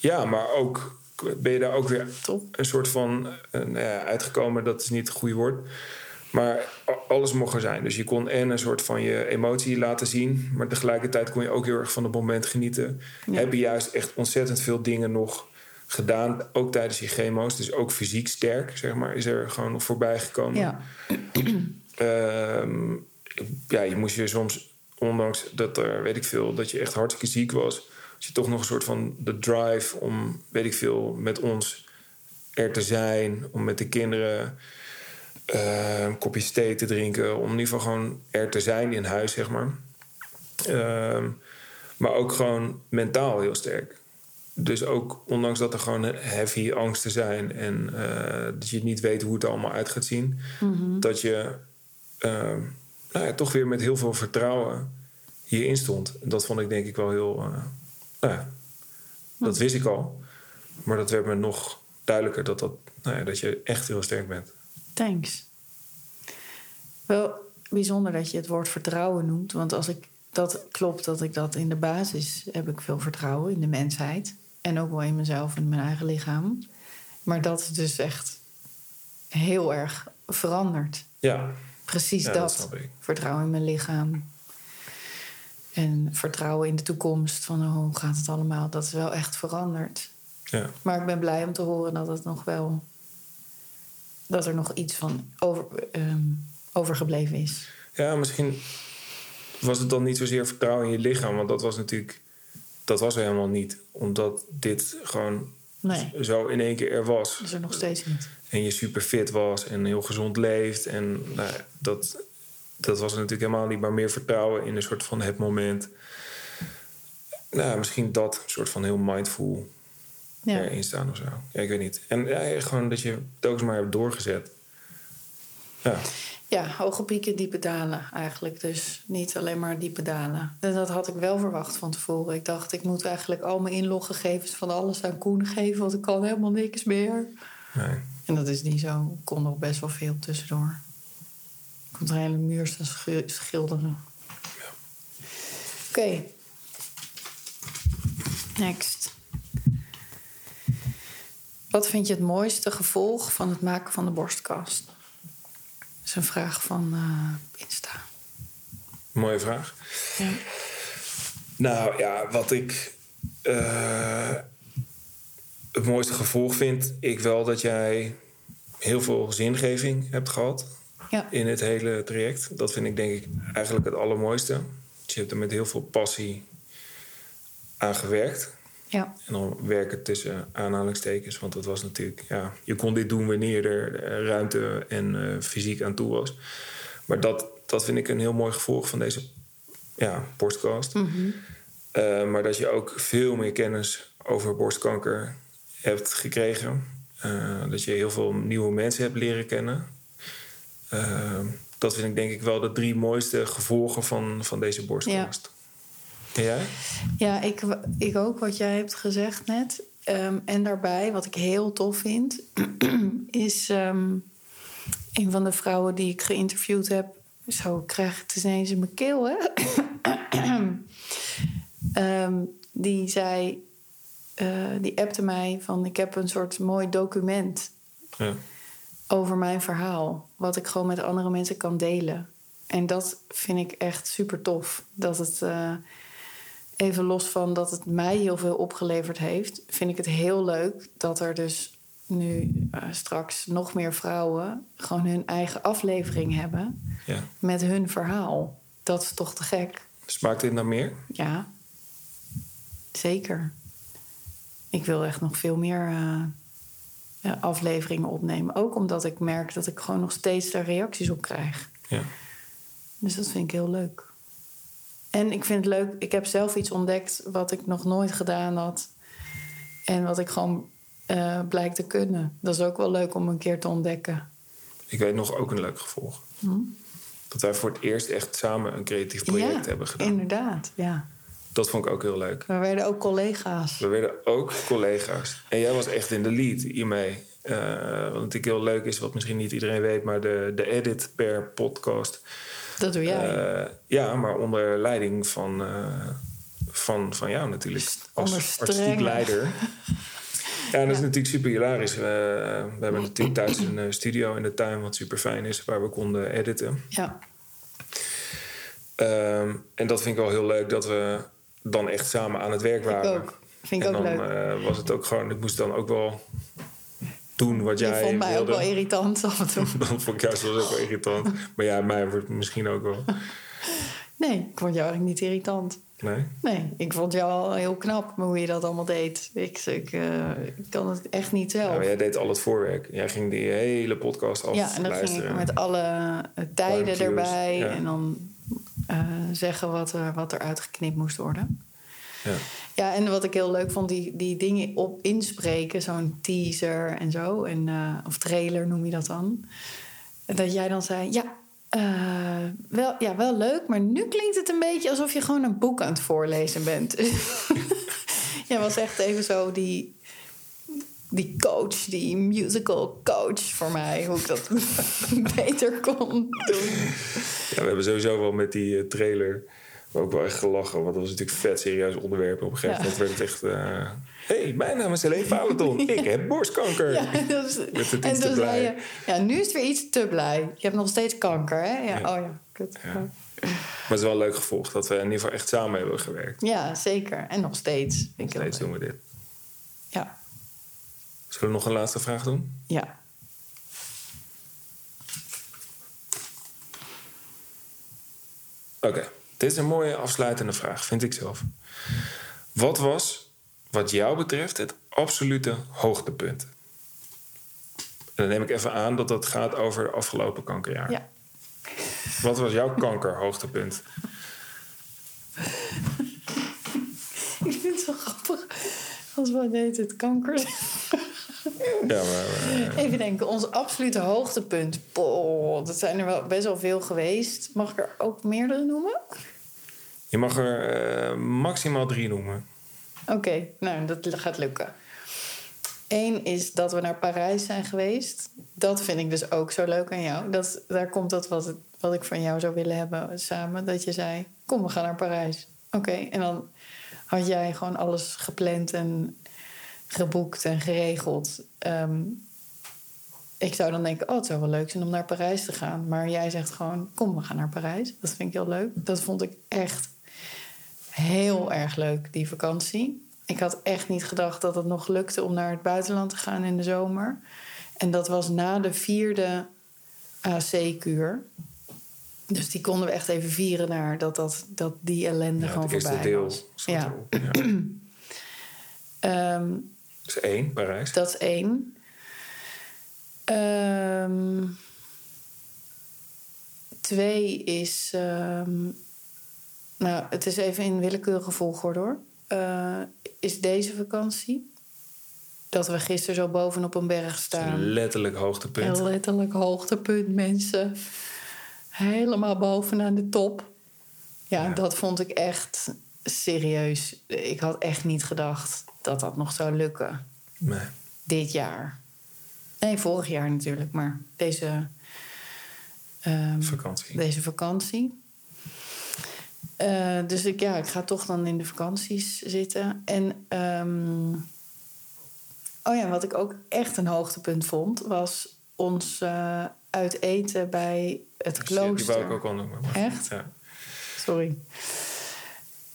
S2: ja, maar ook ben je daar ook weer
S1: toch?
S2: een soort van eh, nou ja, uitgekomen. Dat is niet het goede woord. Maar alles mocht er zijn. Dus je kon en een soort van je emotie laten zien. Maar tegelijkertijd kon je ook heel erg van het moment genieten.
S1: Ja.
S2: Heb je juist echt ontzettend veel dingen nog gedaan. Ook tijdens je chemo's. Dus ook fysiek sterk, zeg maar. Is er gewoon nog voorbij gekomen.
S1: Ja. (clears throat)
S2: Ehm, ja, je moest je soms, ondanks dat er, weet ik veel, dat je echt hartstikke ziek was, je toch nog een soort van de drive om, weet ik veel, met ons er te zijn, om met de kinderen eh, een kopje thee te drinken, om in ieder geval gewoon er te zijn in huis, zeg maar. Ehm, maar ook gewoon mentaal heel sterk. Dus ook ondanks dat er gewoon heavy angsten zijn en eh, dat je niet weet hoe het er allemaal uit gaat zien, dat je eh, nou ja, toch weer met heel veel vertrouwen hierin stond. Dat vond ik denk ik wel heel. Nou ja, dat wist ik al. Maar dat werd me nog duidelijker dat, dat, nou ja, dat je echt heel sterk bent.
S1: Thanks. Wel bijzonder dat je het woord vertrouwen noemt. Want als ik dat klopt, dat ik dat in de basis heb ik veel vertrouwen in de mensheid. En ook wel in mezelf en mijn eigen lichaam. Maar dat is dus echt heel erg veranderd.
S2: Ja,
S1: Precies
S2: Ja, dat.
S1: Vertrouwen in mijn lichaam. En vertrouwen in de toekomst. Van oh, hoe gaat het allemaal? Dat is wel echt veranderd.
S2: ja,
S1: Maar ik ben blij om te horen dat het nog wel. dat er nog iets van over, ehm, overgebleven is.
S2: ja, misschien was het dan niet zozeer vertrouwen in je lichaam, want dat was natuurlijk. Dat was er helemaal niet, omdat dit gewoon
S1: Nee,
S2: zo in één keer er was.
S1: dat is er nog steeds niet.
S2: en je super fit was en heel gezond leeft. En nou, dat, dat was natuurlijk helemaal niet, maar meer vertrouwen in een soort van het moment. Nou, misschien dat soort van heel mindful
S1: Ja,
S2: erin staan of zo. Ja, ik weet niet. En ja, gewoon dat je telkens maar hebt doorgezet. Ja,
S1: ja hoge pieken, diepe dalen eigenlijk. Dus niet alleen maar diepe dalen. En dat had ik wel verwacht van tevoren. Ik dacht, ik moet eigenlijk al mijn inloggegevens van alles aan Koen geven, want ik kan helemaal niks meer.
S2: nee.
S1: En dat is niet zo. Ik kon nog best wel veel tussendoor. Een hele muur staan schi- schilderen. Oké. Next. Wat vind je het mooiste gevolg van het maken van de borstkast? Dat is een vraag van eh, Insta.
S2: Mooie vraag.
S1: Ja.
S2: Nou ja, wat ik eh, het mooiste gevolg vind, ik wel dat jij heel veel zingeving hebt gehad
S1: Ja.
S2: in het hele traject. Dat vind ik denk ik eigenlijk het allermooiste. Dus je hebt er met heel veel passie aan gewerkt.
S1: Ja.
S2: En dan werken tussen aanhalingstekens. Want dat was natuurlijk, ja, je kon dit doen wanneer er eh, ruimte en eh, fysiek aan toe was. Maar dat, dat vind ik een heel mooi gevolg van deze ja, borstcast. Eh, maar dat je ook veel meer kennis over borstkanker hebt gekregen. Dat je heel veel nieuwe mensen hebt leren kennen. Eh, dat vind ik denk ik wel de drie mooiste gevolgen van, van deze borstcast. En jij?
S1: Ja, ik, ik ook wat jij hebt gezegd net. Ehm, en daarbij, wat ik heel tof vind, (clears throat) is ehm, een van de vrouwen die ik geïnterviewd heb. Zo krijg ik het ineens in mijn keel, hè? (clears throat) Ehm, die zei, eh, die appte mij van: Ik heb een soort mooi document
S2: Ja.
S1: Over mijn verhaal. Wat ik gewoon met andere mensen kan delen. En dat vind ik echt super tof. Dat het, eh, even los van dat het mij heel veel opgeleverd heeft, vind ik het heel leuk dat er dus nu eh, straks nog meer vrouwen gewoon hun eigen aflevering hebben
S2: ja.
S1: met hun verhaal. Dat is toch te gek?
S2: Smaakt dit naar meer?
S1: Ja, zeker. Ik wil echt nog veel meer eh, afleveringen opnemen. Ook omdat ik merk dat ik gewoon nog steeds daar reacties op krijg.
S2: Ja.
S1: Dus dat vind ik heel leuk. En ik vind het leuk, ik heb zelf iets ontdekt wat ik nog nooit gedaan had. En wat ik gewoon eh blijk te kunnen. Dat is ook wel leuk om een keer te ontdekken.
S2: Ik weet nog ook een leuk gevolg. Dat wij voor het eerst echt samen een creatief project
S1: Hm? ja,
S2: hebben gedaan.
S1: inderdaad. Ja.
S2: Dat vond ik ook heel leuk.
S1: We werden ook collega's.
S2: We werden ook collega's. En jij was echt in de lead hiermee. Eh, wat natuurlijk heel leuk is, wat misschien niet iedereen weet, maar de, de edit per podcast.
S1: Dat doe jij.
S2: Eh, ja, maar onder leiding van, eh, van, van jou natuurlijk. Als artistiek leider. (laughs) Ja, dat is natuurlijk super hilarisch. We, we hebben natuurlijk thuis een studio in de tuin, wat super fijn is, waar we konden editen.
S1: ja.
S2: Ehm, en dat vind ik wel heel leuk dat we dan echt samen aan het werk waren.
S1: ook. Vind ik
S2: en
S1: ook
S2: dan
S1: leuk.
S2: eh, was het ook gewoon, ik moest dan ook wel doen wat
S1: Je
S2: jij
S1: vond mij
S2: wilde.
S1: ook wel irritant af en toe. (laughs)
S2: Dan vond ik juist wel ook wel irritant. Maar ja, mij wordt misschien ook wel.
S1: Nee, ik vond jou eigenlijk niet irritant.
S2: Nee?
S1: Nee, ik vond jou al heel knap hoe je dat allemaal deed. Ik, ik, eh, ik kan het echt niet
S2: Ja,
S1: zelf.
S2: maar jij deed al het voorwerk. Jij ging die hele podcast af
S1: Ja, en dan ging ik met alle tijden erbij.
S2: ja.
S1: En dan eh, zeggen wat er, wat er uitgeknipt moest worden.
S2: Ja.
S1: Ja, en wat ik heel leuk vond, die, die dingen op inspreken. Zo'n teaser en zo. En, eh, of trailer noem je dat dan. Dat jij dan zei, ja, eh, wel, ja, wel leuk. Maar nu klinkt het een beetje alsof je gewoon een boek aan het voorlezen bent. (laughs) Jij was echt even zo die, die coach, die musical coach voor mij. Hoe ik dat (laughs) beter kon doen.
S2: Ja, we hebben sowieso wel met die eh, trailer ook wel echt gelachen. Want dat was natuurlijk vet serieus onderwerp. Op een gegeven
S1: Ja.
S2: moment werd het echt... eh hey, mijn naam is Helene Valenton. (laughs) Ik heb borstkanker.
S1: Ja,
S2: het
S1: en
S2: iets te blij.
S1: je, ja, nu is het weer iets te blij. Je hebt nog steeds kanker, hè? Ja, oh ja, kut.
S2: Maar het is wel een leuk gevolg dat we in ieder geval echt samen hebben gewerkt.
S1: Ja, zeker. En nog steeds. Heel
S2: Steeds doen we dit.
S1: Ja,
S2: Zullen we nog een laatste vraag doen?
S1: ja.
S2: Oké, dit is een mooie afsluitende vraag, vind ik zelf. Wat was, wat jou betreft, het absolute hoogtepunt? En dan neem ik even aan dat dat gaat over het afgelopen kankerjaar.
S1: ja.
S2: Wat was jouw kankerhoogtepunt? (laughs)
S1: Ik vind het zo grappig als we heet het kanker.
S2: Ja, maar,
S1: Even denken, ons absolute hoogtepunt. Boah, dat zijn er wel best wel veel geweest. Mag ik er ook meerdere noemen?
S2: je mag er eh, maximaal drie noemen.
S1: Oké, nou, dat gaat lukken. Eén is dat we naar Parijs zijn geweest. Dat vind ik dus ook zo leuk aan jou. Dat, daar komt dat wat, wat ik van jou zou willen hebben samen. Dat je zei, kom, we gaan naar Parijs. Oké, en dan had jij gewoon alles gepland en geboekt en geregeld. Ehm, ik zou dan denken, oh, het zou wel leuk zijn om naar Parijs te gaan. Maar jij zegt gewoon, kom, we gaan naar Parijs. Dat vind ik heel leuk. Dat vond ik echt heel erg leuk, die vakantie. Ik had echt niet gedacht dat het nog lukte om naar het buitenland te gaan in de zomer. En dat was na de vierde AC-kuur. Dus die konden we echt even vieren naar dat, dat, dat die ellende
S2: Ja,
S1: gewoon
S2: het eerste
S1: voorbij
S2: deel.
S1: was. Ja.
S2: ja. (clears throat)
S1: Ehm,
S2: Dat is één, Parijs.
S1: dat is één. Ehm, twee is. ehm, nou, het is even in willekeurige volgorde hoor. Eh, is deze vakantie. Dat we gisteren zo bovenop een berg staan.
S2: letterlijk hoogtepunt.
S1: Een letterlijk hoogtepunt, mensen. Helemaal bovenaan de top. Ja,
S2: Ja.
S1: dat vond ik echt serieus. Ik had echt niet gedacht dat dat nog zou lukken
S2: Nee.
S1: dit jaar. Nee, vorig jaar natuurlijk, maar deze, ehm,
S2: Vakantie.
S1: deze vakantie. Eh, dus ik, ja, ik ga toch dan in de vakanties zitten. En ehm, oh ja, wat ik ook echt een hoogtepunt vond, was ons eh, uit eten bij het
S2: Die wou ik
S1: klooster.
S2: ook al noemen. maar-
S1: Echt?
S2: Ja.
S1: Sorry.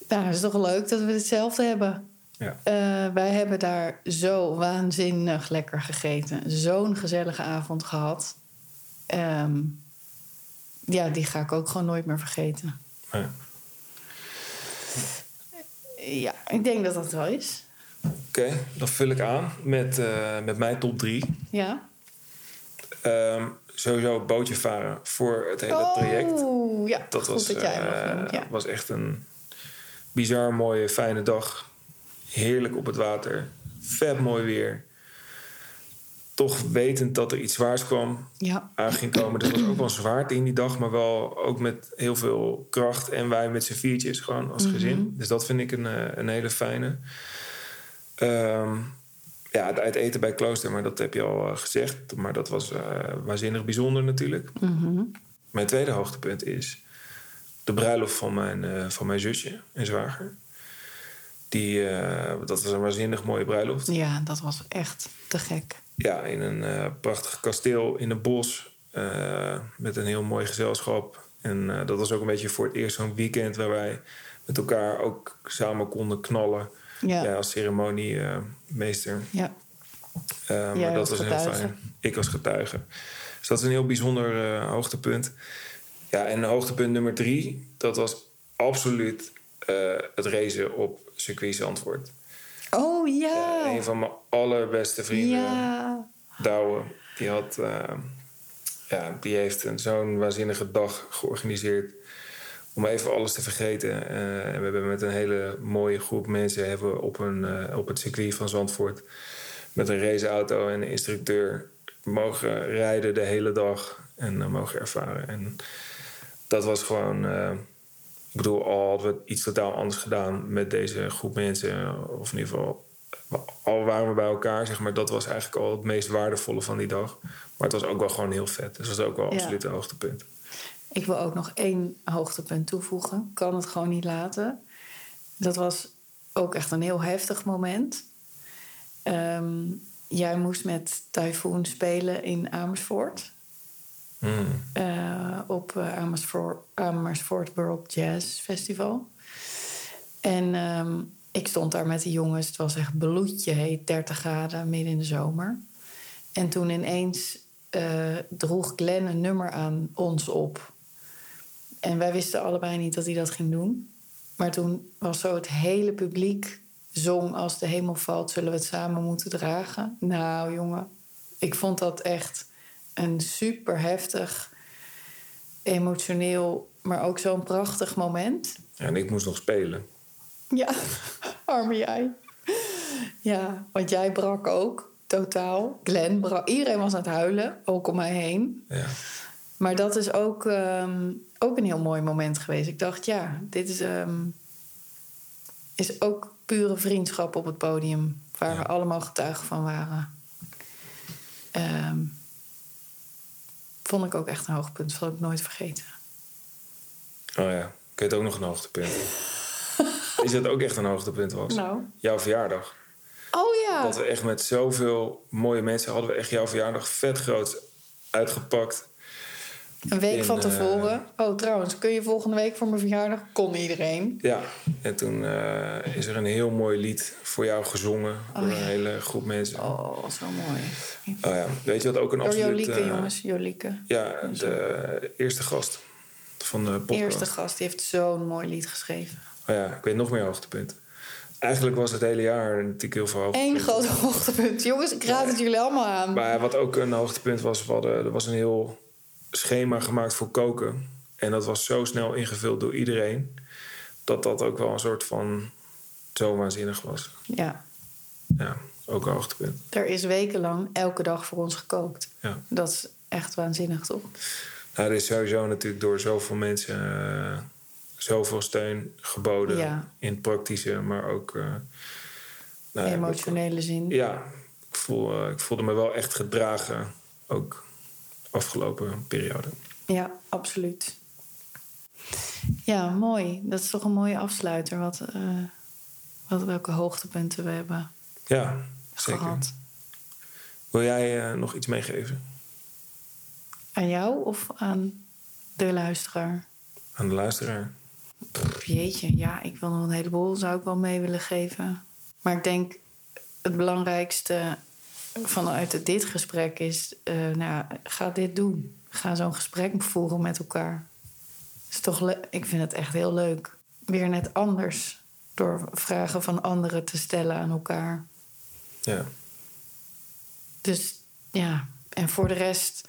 S1: Nou, het is toch leuk dat we hetzelfde hebben.
S2: Ja.
S1: Eh, wij hebben daar zo waanzinnig lekker gegeten. Zo'n gezellige avond gehad. Ehm, ja, die ga ik ook gewoon nooit meer vergeten.
S2: Nee.
S1: Ja, ik denk dat dat wel is.
S2: Oké, dan vul ik aan met, eh, met mijn top drie.
S1: Ja.
S2: Ehm, sowieso bootje varen voor het hele traject.
S1: Oh, ja,
S2: Dat was,
S1: dat
S2: eh,
S1: noemt, ja.
S2: was echt een bizar mooie, fijne dag. Heerlijk op het water. Vet mooi weer. Toch wetend dat er iets zwaars kwam,
S1: Ja,
S2: aan ging komen. Dus er was ook wel zwaarte in die dag, maar wel ook met heel veel kracht. En wij met z'n viertjes, gewoon als gezin. Dus dat vind ik een, eh, een hele fijne. Ehm, ja, het uit eten bij Klooster, maar dat heb je al eh, gezegd. Maar dat was eh, waanzinnig bijzonder natuurlijk.
S1: Mhm.
S2: Mijn tweede hoogtepunt is de bruiloft van mijn, van mijn zusje en zwager. Die, eh, dat was een waanzinnig mooie bruiloft.
S1: ja, dat was echt te gek.
S2: Ja, in een eh, prachtig kasteel in een bos. eh, met een heel mooi gezelschap. En dat was ook een beetje voor het eerst zo'n weekend waar wij met elkaar ook samen konden knallen.
S1: Ja,
S2: Ja, als ceremoniemeester.
S1: ja.
S2: Maar dat was een heel fijn. Ik als getuige. Dus dat is een heel bijzonder hoogtepunt. Ja, en hoogtepunt nummer drie, dat was absoluut eh, het racen op circuit Zandvoort.
S1: Oh
S2: Ja,
S1: ja.
S2: een van mijn allerbeste vrienden,
S1: Ja.
S2: Douwe, die, had, eh, ja, die heeft een zo'n waanzinnige dag georganiseerd. Om even alles te vergeten. En we hebben met een hele mooie groep mensen hebben we op, een, op het circuit van Zandvoort. met een raceauto en een instructeur mogen rijden de hele dag. En mogen ervaren. En dat was gewoon. Ik bedoel, al hadden we iets totaal anders gedaan met deze groep mensen. Of in ieder geval, al waren we bij elkaar, zeg maar. Dat was eigenlijk al het meest waardevolle van die dag. Maar het was ook wel gewoon heel vet. Dus dat was ook wel
S1: Ja.
S2: absoluut een hoogtepunt.
S1: Ik wil ook nog één hoogtepunt toevoegen. Kan het gewoon niet laten. Dat was ook echt een heel heftig moment. Ehm, jij moest met Typhoon spelen in Amersfoort. Eh, op eh, Amersfoort, Amersfoort World Jazz Festival. En ehm, ik stond daar met de jongens. Het was echt bloedje heet, 30 graden, midden in de zomer. En toen ineens eh, droeg Glenn een nummer aan ons op. En wij wisten allebei niet dat hij dat ging doen. Maar toen was zo het hele publiek zong... als de hemel valt, zullen we het samen moeten dragen. Nou, jongen, ik vond dat echt een super heftig, emotioneel... maar ook zo'n prachtig moment.
S2: Ja, en ik moest nog spelen.
S1: Ja, (laughs) arme jij. Ja, want jij brak ook totaal. Glenn brak. Iedereen was aan het huilen, ook om mij heen.
S2: Ja.
S1: Maar dat is ook, ehm, ook een heel mooi moment geweest. Ik dacht, ja, dit is, ehm, is ook pure vriendschap op het podium. Waar
S2: Ja.
S1: we allemaal getuigen van waren. Ehm, vond ik ook echt een hoogtepunt. Dat zal ik nooit vergeten.
S2: Oh ja, ik weet ook nog een hoogtepunt. (laughs) Is dat ook echt een hoogtepunt was?
S1: Nou.
S2: Jouw verjaardag.
S1: Oh ja.
S2: Dat we echt met zoveel mooie mensen hadden we echt jouw verjaardag vet groot uitgepakt.
S1: Een week van
S2: eh,
S1: tevoren. Oh, trouwens, kun je volgende week voor mijn verjaardag? Kon iedereen.
S2: Ja, en toen eh, is er een heel mooi lied voor jou gezongen door
S1: Oh, ja.
S2: een hele groep mensen. Oh.
S1: Oh, zo mooi.
S2: ja, weet je wat ook een
S1: Door
S2: absoluut...
S1: Jolieke,
S2: eh,
S1: jongens. Jolieke.
S2: Ja, de eerste gast van de podcast.
S1: Eerste gast, die heeft zo'n mooi lied geschreven.
S2: Oh ja, ik weet nog meer hoogtepunt. eigenlijk was het hele jaar natuurlijk heel veel
S1: Eén
S2: hoogtepunten.
S1: groot hoogtepunt. Jongens, ik raad het jullie allemaal aan.
S2: Maar wat ook een hoogtepunt was, we hadden, er was een heel schema gemaakt voor koken. En dat was zo snel ingevuld door iedereen. Dat dat ook wel een soort van zo waanzinnig was.
S1: Ja,
S2: Ja, ook een hoogtepunt.
S1: er is wekenlang elke dag voor ons gekookt.
S2: Ja.
S1: Dat is echt waanzinnig, toch?
S2: Nou, er is sowieso natuurlijk door zoveel mensen eh, zoveel steun geboden.
S1: Ja.
S2: In praktische, maar ook... eh, nou
S1: Emotionele zin.
S2: Ja, ik, voel, eh, ik voelde me wel echt gedragen. Ook afgelopen periode.
S1: Ja, absoluut. Ja, mooi. Dat is toch een mooie afsluiter. Wat, eh, wat, welke hoogtepunten we hebben
S2: Ja, zeker.
S1: gehad.
S2: Wil jij eh, nog iets meegeven
S1: Aan jou of aan de luisteraar?
S2: aan de luisteraar?
S1: Pff, jeetje, ja, ik wil nog een heleboel, zou ik wel mee willen geven. Maar ik denk het belangrijkste vanuit dit gesprek is: eh, nou, ga dit doen. Ga zo'n gesprek voeren met elkaar. Is toch ik vind het echt heel leuk. Weer net anders. Door vragen van anderen te stellen aan elkaar.
S2: Ja,
S1: Dus ja, en voor de rest,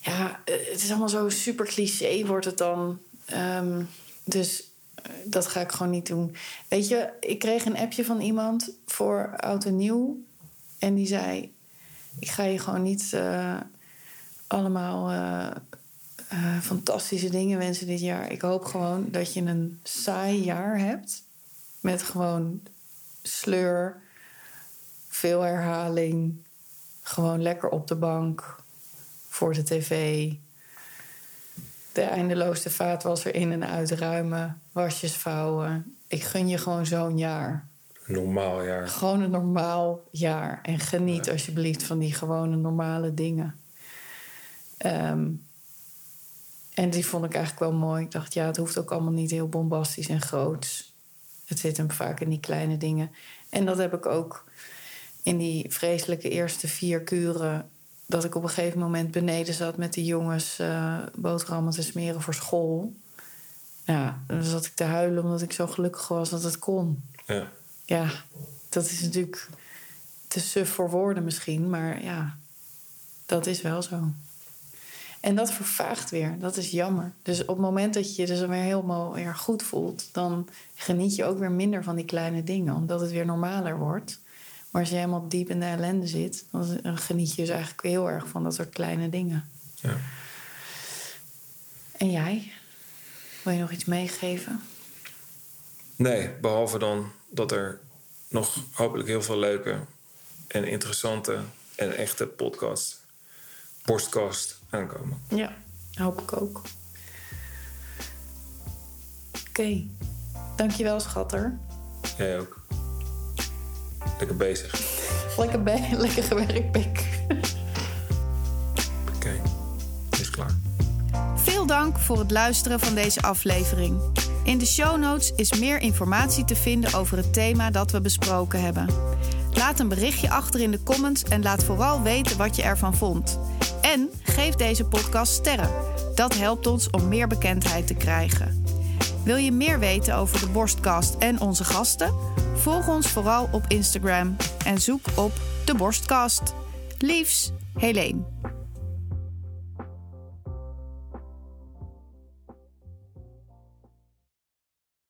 S1: ja, eh, het is allemaal zo super cliché wordt het dan. Ehm, dus eh, dat ga ik gewoon niet doen. Weet je, ik kreeg een appje van iemand voor oud en nieuw. En die zei: Ik ga je gewoon niet eh, allemaal eh, eh, fantastische dingen wensen dit jaar. Ik hoop gewoon dat je een saai jaar hebt. Met gewoon sleur, veel herhaling. Gewoon lekker op de bank, voor de tv. De eindeloosste vaatwasser in en uitruimen, wasjes vouwen. Ik gun je gewoon zo'n jaar.
S2: Een normaal jaar.
S1: Gewoon een normaal jaar. En geniet alsjeblieft van die gewone normale dingen. Ehm, en die vond ik eigenlijk wel mooi. Ik dacht, ja, het hoeft ook allemaal niet heel bombastisch en groots. Het zit hem vaak in die kleine dingen. En dat heb ik ook in die vreselijke eerste vier kuren. Dat ik op een gegeven moment beneden zat met de jongens eh, boterhammen te smeren voor school. Ja, dan zat ik te huilen omdat ik zo gelukkig was dat het kon.
S2: Ja.
S1: Ja, dat is natuurlijk te suf voor woorden misschien, maar ja, dat is wel zo. En dat vervaagt weer, dat is jammer. Dus op het moment dat je je dus weer helemaal weer goed voelt, dan geniet je ook weer minder van die kleine dingen, omdat het weer normaler wordt. Maar als je helemaal diep in de ellende zit, dan geniet je dus eigenlijk heel erg van dat soort kleine dingen.
S2: ja.
S1: En jij? Wil je nog iets meegeven?
S2: Nee, behalve dan dat er nog hopelijk heel veel leuke en interessante en echte podcasts, podcast aankomen.
S1: Ja, hoop ik ook. Oké, dankjewel schatter.
S2: Jij ook. Lekker bezig.
S1: Lekker, be- (laughs) lekker gewerkt, Pik. (laughs)
S2: Oké, is klaar.
S3: Veel dank voor het luisteren van deze aflevering. In de show notes is meer informatie te vinden over het thema dat we besproken hebben. Laat een berichtje achter in de comments en laat vooral weten wat je ervan vond. En geef deze podcast sterren. Dat helpt ons om meer bekendheid te krijgen. Wil je meer weten over de Borstkast en onze gasten? Volg ons vooral op Instagram en zoek op de Borstkast. Liefs, Helene.